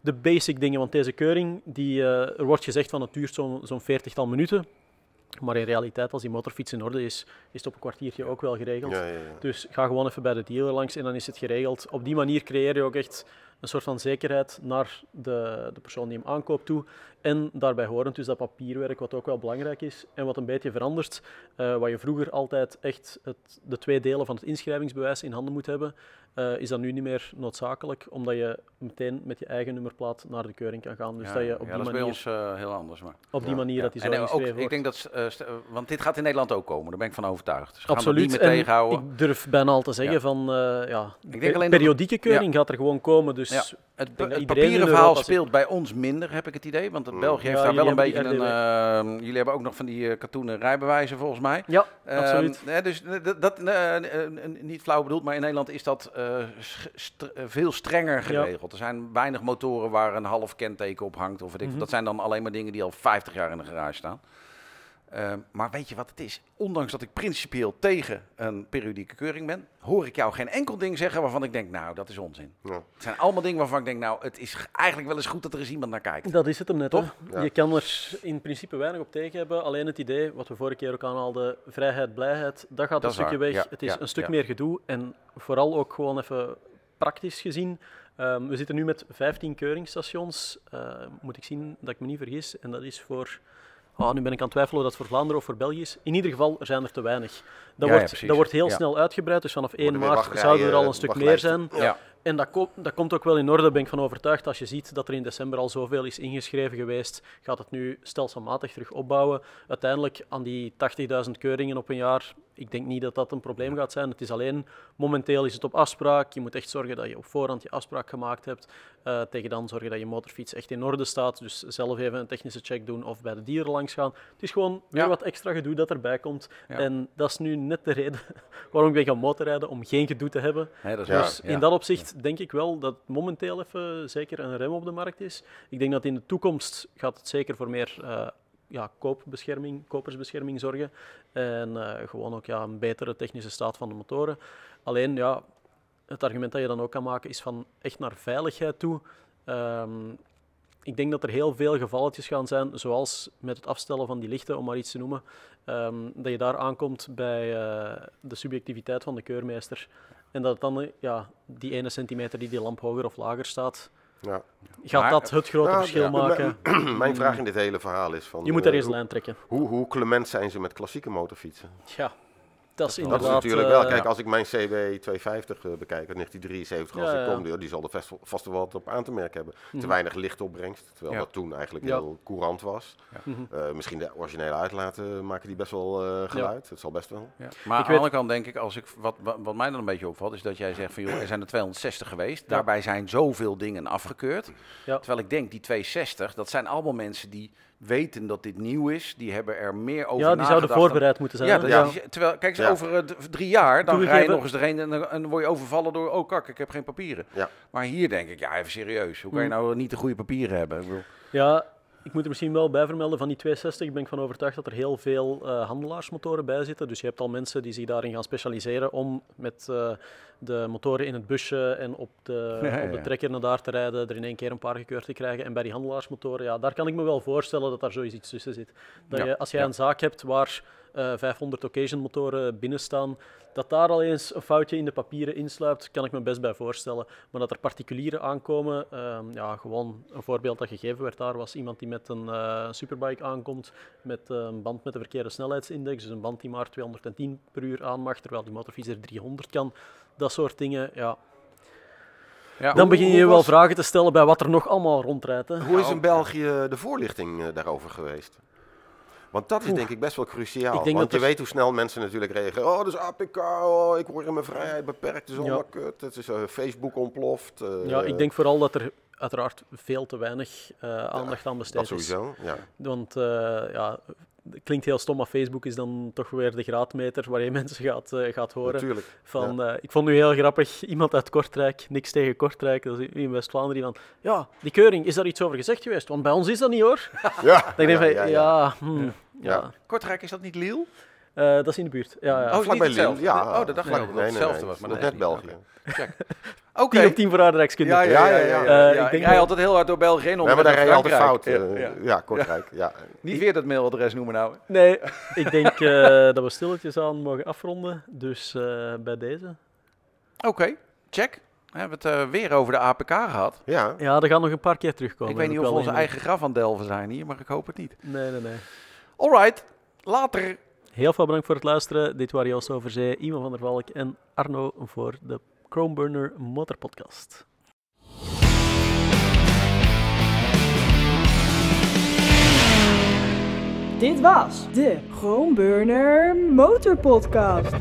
de basic dingen, want deze keuring, die, eh, er wordt gezegd van het duurt zo'n zo'n veertigtal minuten. Maar in realiteit, als die motorfiets in orde is, is het op een kwartiertje ook wel geregeld. Ja, ja, ja. Dus ga gewoon even bij de dealer langs en dan is het geregeld. Op die manier creëer je ook echt een soort van zekerheid naar de, de persoon die hem aankoopt toe. En daarbij horend dus dat papierwerk, wat ook wel belangrijk is en wat een beetje verandert. Eh, wat je vroeger altijd echt het, de twee delen van het inschrijvingsbewijs in handen moet hebben, eh, is dat nu niet meer noodzakelijk, omdat je meteen met je eigen nummerplaat naar de keuring kan gaan. Dus Ja, dat je ja, op die dat is bij manier, ons eh, heel anders. Maar. op die Ja, manier Ja. dat die zo En, ook, ik denk dat, eh, want dit gaat in Nederland ook komen, daar ben ik van overtuigd. Dat Absoluut. niet meer En tegenhouden. ik durf bijna al te zeggen Ja. van, eh, ja, denk pe- alleen dat- periodieke keuring gaat er gewoon komen. Dus Ja. Het, denk papieren verhaal speelt bij ons minder, heb ik het idee. Want het Mm. België heeft Ja, daar wel een beetje een... die eh, jullie hebben ook nog van die eh, katoenen rijbewijzen volgens mij. ja, Ehm, absoluut. hè, dus dat, dat niet flauw bedoeld, maar in Nederland is dat eh, st- eh, veel strenger geregeld. Er zijn weinig motoren waar een half kenteken op hangt. Of weet ik, Mhm. Dat zijn dan alleen maar dingen die al 50 jaar in de garage staan. Ehm, maar weet je wat het is? Ondanks dat ik principieel tegen een periodieke keuring ben, hoor ik jou geen enkel ding zeggen waarvan ik denk, nou, dat is onzin. Ja. Het zijn allemaal dingen waarvan ik denk, nou, het is eigenlijk wel eens goed dat er eens iemand naar kijkt. Dat is het hem net. Toch? Ja. Je kan er in principe weinig op tegen hebben. Alleen het idee, wat we vorige keer ook aanhaalden, vrijheid, blijheid, dat gaat Dat een stukje waar, weg. ja, het is ja, een stuk ja. meer gedoe. En vooral ook gewoon even praktisch gezien. Ehm, we zitten nu met 15 keuringsstations. Eh, moet ik zien dat ik me niet vergis. En dat is voor... Ah, nu ben ik aan het twijfelen of dat voor Vlaanderen of voor België is. In ieder geval, er zijn er te weinig. Dat, Ja, wordt, dat wordt heel Ja. snel uitgebreid. Dus vanaf 1 Worden weer maart zouden er al een stuk meer zijn. Ja. En dat, ko- dat komt ook wel in orde, ben ik van overtuigd. Als je ziet dat er in december al zoveel is ingeschreven geweest, gaat het nu stelselmatig terug opbouwen. Uiteindelijk aan die 80.000 keuringen op een jaar, ik denk niet dat dat een probleem gaat zijn. Het is alleen, momenteel is het op afspraak. Je moet echt zorgen dat je op voorhand je afspraak gemaakt hebt. Eh, tegen dan zorgen dat je motorfiets echt in orde staat. Dus zelf even een technische check doen of bij de dieren langs gaan. Het is gewoon weer Ja. wat extra gedoe dat erbij komt. Ja. En dat is nu net de reden waarom ik ben gaan motorrijden, om geen gedoe te hebben. Hè, dat waar, Dus ja. in dat opzicht denk ik wel dat momenteel even zeker een rem op de markt is. Ik denk dat in de toekomst gaat het zeker voor meer eh, ja, koopbescherming, kopersbescherming zorgen. En eh, gewoon ook ja, een betere technische staat van de motoren. Alleen ja, het argument dat je dan ook kan maken is van echt naar veiligheid toe. Ehm, ik denk dat er heel veel gevalletjes gaan zijn, zoals met het afstellen van die lichten, om maar iets te noemen, ehm, dat je daar aankomt bij eh, de subjectiviteit van de keurmeester. En dat dan eh, ja, die ene centimeter die die lamp hoger of lager staat, Ja. gaat Maar- dat het grote Nou, verschil ja, maken. m- Mijn vraag in dit hele verhaal is van... Je moet eh, daar eens een hoe- lijn trekken. Hoe, hoe clement zijn ze met klassieke motorfietsen? Ja, dat is Dat inderdaad... is natuurlijk wel. eh, Kijk, als ik mijn CB 250 eh, bekijk uit 1973, als Ja, ik kom, die, die zal er vast, vast wel wat op aan te merken hebben. Te Mhm. weinig lichtopbrengst, terwijl Ja. dat toen eigenlijk Ja. heel courant was. mhm. Eh, misschien de originele uitlaten maken die best wel eh, geluid. Dat zal best wel. Ja. Maar Ik aan de weet- andere kant denk ik, als ik, wat, wat, wat mij dan een beetje opvalt, is dat jij zegt van joh, er zijn er 260 geweest. Daarbij zijn zoveel dingen afgekeurd. Ja. Terwijl ik denk, die 260, dat zijn allemaal mensen die weten dat dit nieuw is. Die hebben er meer over Ja, die zouden voorbereid moeten zijn. Ja, dat- terwijl, kijk eens, Ja. over drie jaar, dan rij je nog eens erheen en, dan- en dan word je overvallen door, oh kak, ik heb geen papieren. Ja. Maar hier denk ik, ja, even serieus. Hoe kan je Mm. nou niet de goede papieren hebben? Ik bedoel, Ja, ik moet er misschien wel bij vermelden van die 260 ben ik van overtuigd dat er heel veel eh, handelaarsmotoren bij zitten. Dus je hebt al mensen die zich daarin gaan specialiseren om met eh, de motoren in het busje en op de, Ja, ja, op de trekker naar daar te rijden, er in één keer een paar gekeurd te krijgen. En bij die handelaarsmotoren, ja, daar kan ik me wel voorstellen dat daar zoiets iets tussen zit. Dat je, als jij een zaak hebt waar eh 500 occasion motoren binnen staan, dat daar al eens een foutje in de papieren insluipt, kan ik me best bij voorstellen. Maar dat er particulieren aankomen, ehm, ja, gewoon een voorbeeld dat gegeven werd daar was iemand die met een eh, superbike aankomt met eh, een band met een verkeerde snelheidsindex, dus een band die maar 210 per uur aan mag, terwijl die motorfiets er 300 kan. Dat soort dingen, ja. Ja, Dan hoe- begin je je wel was- vragen te stellen bij wat er nog allemaal rondrijdt. Hè. Hoe is in België de voorlichting eh, daarover geweest? Want dat is denk ik best wel cruciaal. Ik denk Want dat je weet hoe snel mensen natuurlijk reageren. Oh, dat is APK, oh, ik word in mijn vrijheid beperkt, het is allemaal Ja. kut. Het is eh, Facebook ontploft. eh, Ja, ik denk vooral dat er uiteraard veel te weinig eh, aandacht aan besteed Dat is. sowieso, ja. Want eh, ja, klinkt heel stom, maar Facebook is dan toch weer de graadmeter waar je mensen gaat, eh, gaat horen. Natuurlijk. Van, eh, ik vond nu heel grappig, iemand uit Kortrijk, niks tegen Kortrijk, dat is in West-Vlaanderen, van, ja, die keuring, is daar iets over gezegd geweest? Want bij ons is dat niet hoor. Ja, Dan denk ik van, ja, ja, ja. hmm, ja. Ja. Kortrijk, is dat niet Lille? Eh, dat is in de buurt. Ja, ja. Oh, vlak niet bij hetzelfde. Lille, ja. Oh, dat dacht ik Nee, ook dat nee, het nee, hetzelfde nee, was. Maar dat net. België. Check. Oké. 10 op 10 voor. Ja, ja, ja. ja, Ja, ja, ja. ja. Eh, ik denk Rij dat- altijd heel hard door België heen. om Ja, maar daar rij je altijd fout. Ja, Ja, ja. Kortrijk. Ja. Niet weer dat mailadres noemen nou. Nee, ik denk eh, dat we stilletjes aan mogen afronden. Dus eh, bij deze. Oké, check. We hebben het eh, weer over de APK gehad. Ja. Ja, dat gaat nog een paar keer terugkomen. ik weet niet of we wel onze eigen graf aan het delven zijn hier, maar ik hoop het niet. Nee, nee, nee. Alright, later. Heel veel bedankt voor het luisteren. Dit waren Joost Overzee, Iman van der Valk en Arno voor de Chromeburner Motorpodcast. Dit was de Groenburner Motorpodcast.